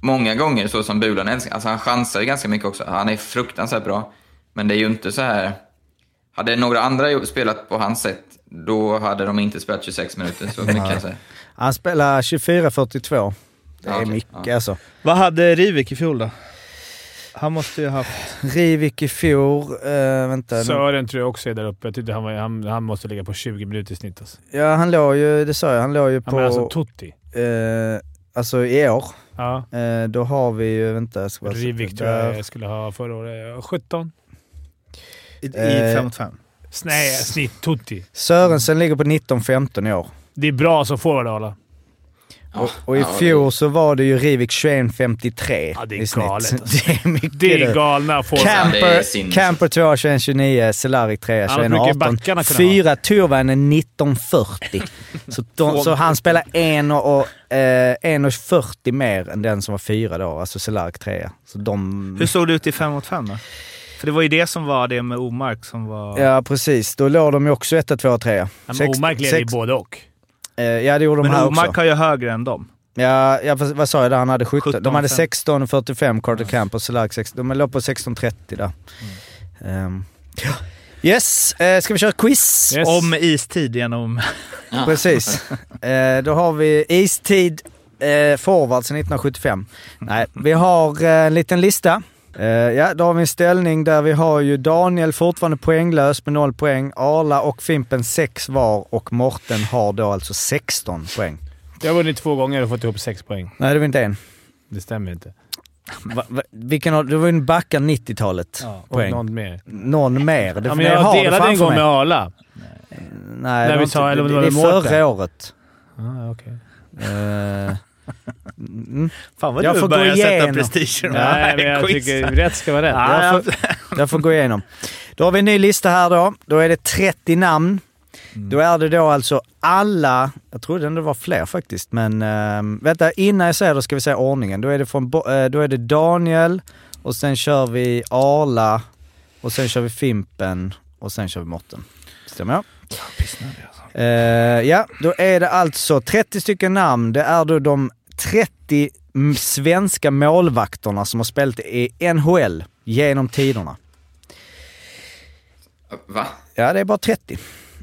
många gånger så som Bulan älskar. Alltså han chansar ju ganska mycket också. Han är fruktansvärt bra. Men det är ju inte så här... Hade några andra spelat på hans sätt, då hade de inte spelat 26 minuter. Så mycket kan jag säga. Han spelar 24.42. Det är Ja, mycket Ja. alltså. Vad hade Rivik i fjol då? Han måste ju ha haft... Rivik i fjol, eh, vänta. Sören tror jag också är där uppe. Jag tyckte han, var, han, han måste ligga på 20 minuter i snitt. Alltså. Ja, han låg ju, det sa jag, han låg ju Ja, på... men alltså Tutti. eh, alltså i år. Ja. Eh, då har vi ju, vänta. jag Ska bara. Rivik tror jag jag skulle ha förra året. 17. I, i 5 mot 5. Nej, snitt Tutti. Sörensen ligger på 19-15 i år. Det är bra som forward Arla. Och, och i Ja, fjol så var det ju Rivik 21.53 Ja, det är i snitt. galet, alltså. Det är mycket Det är galna forward. Ja, det är Camper. Camper 2 21.29, Cehlárik 3 Annars brukar 21.18. backarna kunna ha. Fyra Turvainen 19.40. så, de, så han spelar 1 och, och, eh, 1.40 mer än den som var fyra då, alltså Cehlárik 3 Så de... Hur såg det ut i 5 mot 5 då? För det var ju det som var det med Omark som var... Ja precis, då låg de ju också 1, 2, 3. Ja, men Omark leder ju både och. Eh, ja det gjorde de Men här Omark också. har ju högre än dem. Ja, ja vad, vad sa jag där? Han hade 17. 17, de hade fem. 16.45 Carter Camp och Cehlárik 16. De låg på 16.30 där. Mm. Ehm, ja. Yes, eh, ska vi köra quiz? Yes. Om istid genom... Ja. Precis. Eh, då har vi istid eh, forward sedan 1975. Nej, vi har eh, en liten lista. Eh, ja, då har vi en ställning där vi har ju Daniel fortfarande poänglös med 0 poäng, Arla och Fimpen 6 var och Morten har då alltså 16 poäng. Jag har vunnit två gånger och fått ihop sex poäng. Nej, det var inte en. Det stämmer inte. Va, va, vilken har, du var ju en backa 90-talet Ja, och poäng. någon mer. Någon mer. Det Ja, men jag det delade en gång med Arla. Nej, vi det, var sa- det, det det är förra året. Ah, okej. Eh, mm. Fan vad Jag du får gå börjar sätta prestige Nej, men jag quizen. tycker rätt ska vara rätt. Ja, jag, får, jag får gå igenom. Då har vi en ny lista här då. Då är det 30 namn. Då är det då alltså alla, jag trodde det var fler faktiskt, men ehm, vänta innan jag säger det ska vi säga ordningen. Då är det, från, eh, då är det Daniel och sen kör vi Arla och sen kör vi Fimpen och sen kör vi Morten. Stämmer jag? Eh, ja, då är det alltså 30 stycken namn. Det är då de 30 m- svenska målvakterna som har spelat i NHL genom tiderna. Va? Ja, det är bara 30.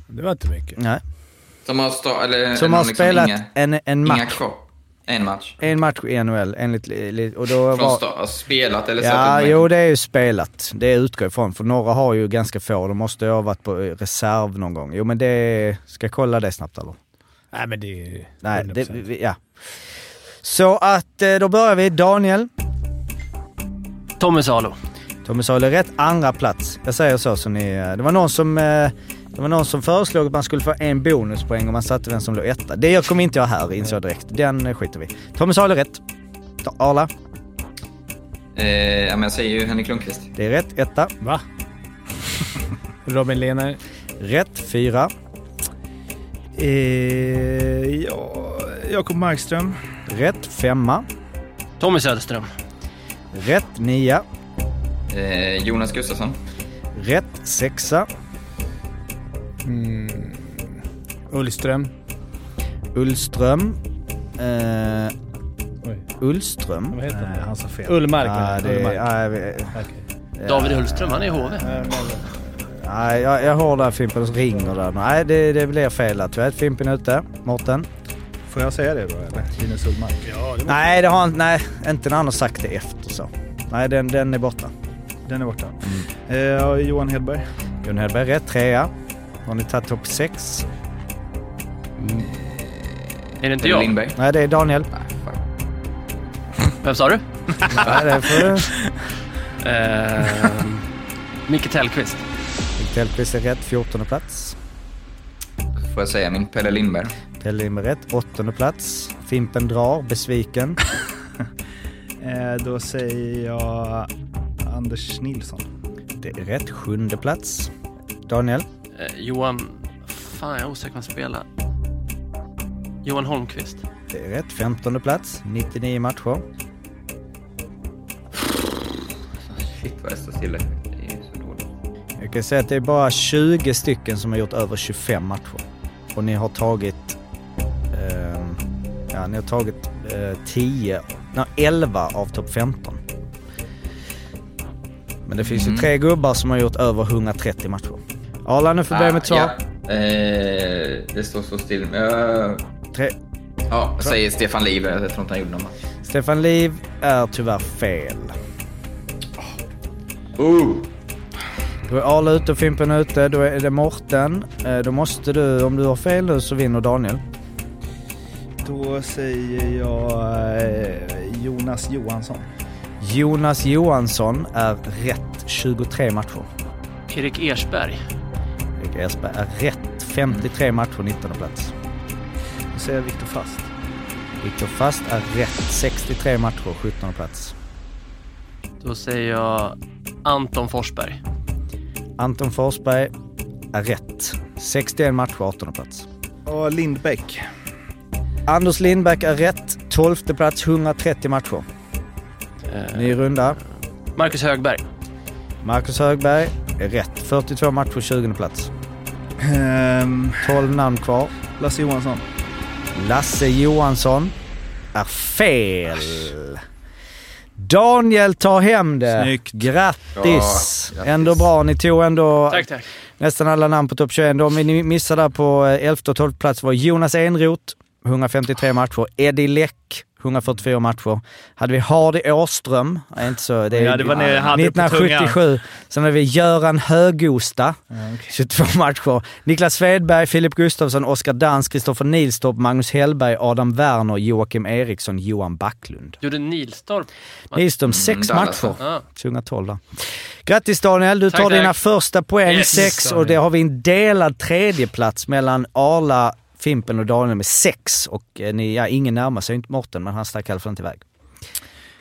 Det var inte mycket. Nej. Som har, stå, eller, Som har liksom spelat Inga, en, en inga match. kvar. En match. En match i NHL enligt... li- Och då Från var, start, har spelat eller ja, jo det är ju spelat. Det utgår ifrån. För några har ju ganska få. De måste ju ha varit på eh, reserv någon gång. Jo men det... Ska jag kolla det snabbt eller? Nej, men det är Nej, 100%. det, ja. Så att eh, då börjar vi. Daniel. Tommy Salo. Tommy Salo är rätt. Andra plats. Jag säger så så ni... eh, Det var någon som... Det var någon som föreslog att man skulle få en bonuspoäng om man satte vem som låg etta. Det kommer inte jag här insåg jag direkt. Den eh, skiter vi. Tommy Salo rätt. Arla. Eh, ja, men jag säger ju Henrik Lundqvist. Det är rätt. Etta. Va? Robin Lehner. Rätt. Fyra. Eh, ja, Jakob Markström. Rätt. Femma. Tommy Söderström. Rätt. Nia. Eh, Jonas Gustafsson. Rätt. Sexa. Ullström. Ullström. Eh. Ullström. Vad heter Nej, han? han sa fel. Ullmark. Ah, det, Ullmark. ah, vet- Okej. David Ullström, han är i HV. Nej, jag, jag hör där Fimpen som ringer där. Nej, det, det blir fel. Tyvärr, Fimpen är ute. Mårten? Får jag säga det då eller? Linus Ullmark. Ja, det. Nej, det har han, nej, inte när han har sagt det efter så. Nej, den, den är borta. Den är borta. Eh, ja, Johan Hedberg. Gun Hedberg rätt, trea. Har ni tagit topp sex? Är det inte Eller jag? Lindberg. Nej, det är Daniel. Vem sa du? Nej, det får du. Eh, Micke Tellqvist. Micke Tellqvist är rätt, 14 plats. Får jag säga min Pelle Lindberg. Pelle Lindberg rätt, 8 plats. Fimpen drar, besviken. Eh, då säger jag Anders Nilsson. Det är rätt, sjunde plats. Daniel. Eh, Johan... Fan, jag är osäker på han spelar. Johan Holmqvist. Det är rätt, 15 plats. 99 matcher. Shit vad jag står stilla. Det är så dåligt. Jag kan säga att det är bara 20 stycken som har gjort över 25 matcher. Och ni har tagit... ehm, ja, ni har tagit eh, 10... Nej, 11 av topp 15. Men det finns ju tre gubbar som har gjort över 130 matcher. Arla, nu får börja med ett svar. Ja. eh, det står så still. Jag, Tre. ja, jag säger Stefan Liv. Jag tror inte han gjorde någon match. Stefan Liv är tyvärr fel. Oh. Då är Arla ute och Fimpen ute. Då är det Morten. Eh, Då måste du, om du har fel nu så vinner Daniel. Då säger jag eh, Jonas Johansson. Jonas Johansson är rätt 23 matcher. Erik Ersberg. Erik Ersberg är rätt 53 matcher, 19 plats. Då säger jag Viktor Fast. Viktor Fast är rätt 63 matcher, 17 plats. Då säger jag Anton Forsberg. Anton Forsberg är rätt 61 matcher, 18 plats. Och Lindbäck. Anders Lindbäck är rätt 12 plats, 130 matcher. Eh, Ny runda. Marcus Högberg. Marcus Högberg rätt 42 matcher, 20 plats. Ehm, 12 namn kvar. Lasse Johansson. Lasse Johansson är fel. Daniel tar hem det. Snyggt. Grattis. Ja, grattis. Ändå bra. Ni tog ändå Tack, tack. nästan alla namn på topp 21. De ni missade på 11 och 12 plats var Jonas Enroth, 153 matcher. Eddie Läck, 144 matcher. Hade vi Hardy Åström, är inte så, det är Ja, det var när jag hade det på 1977. Sen hade vi Göran Högosta, 22 matcher. Niklas Svedberg, Filip Gustafsson, Oskar Dans, Kristoffer Nilstorp, Magnus Hellberg, Adam Werner, Joakim Eriksson, Johan Backlund. Gjorde Nilstorp? Nilstorp, sex Dallas, matcher. Ja. 2012 där. Grattis Daniel, du Tack, tar dina tack. första poäng, Yes, sex, och det har vi en delad tredjeplats mellan Arla, Fimpen och Daniel med sex. Och eh, ni, ja, ingen närmar sig inte Morten, men han stack i alla fall inte iväg.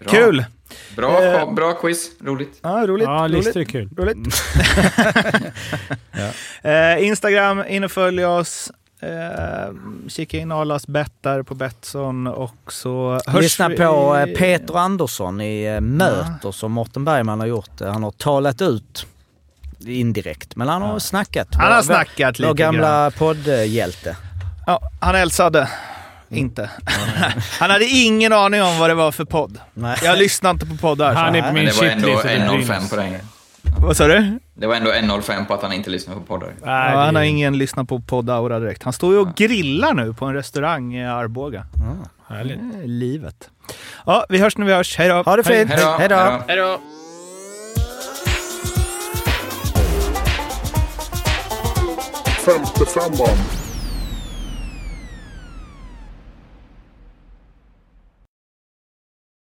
Bra. Kul! Bra, Eh. bra quiz. Roligt. Ja, roligt. Ja, roligt. listor är kul. roligt. eh, Instagram, in och följ oss. Eh, kika in Arlas bett där på Betsson och så hörs Lyssna vi på i- eh, Peter Andersson i eh, Möter som Morten Bergman har gjort. Han har talat ut indirekt, men han har snackat. Han har Vår- snackat Vår lite gamla poddhjälte. Ja, han hälsade. Inte. han hade ingen aning om vad det var för podd. Nej. Jag lyssnar inte på poddar. Han är på min det var ändå shitlist. och det 1.05 brinner. på den. Vad sa du? Det var ändå 1.05 på att han inte lyssnar på poddar. Nej, Ja, han har ingen lyssnat på poddaura direkt. Han står ju och grillar nu på en restaurang i Arboga. Härligt. Det är livet. Ja, vi hörs när vi hörs. Hej då! Ha det fint! Hej då! Hej då! Hej då! Femte femman.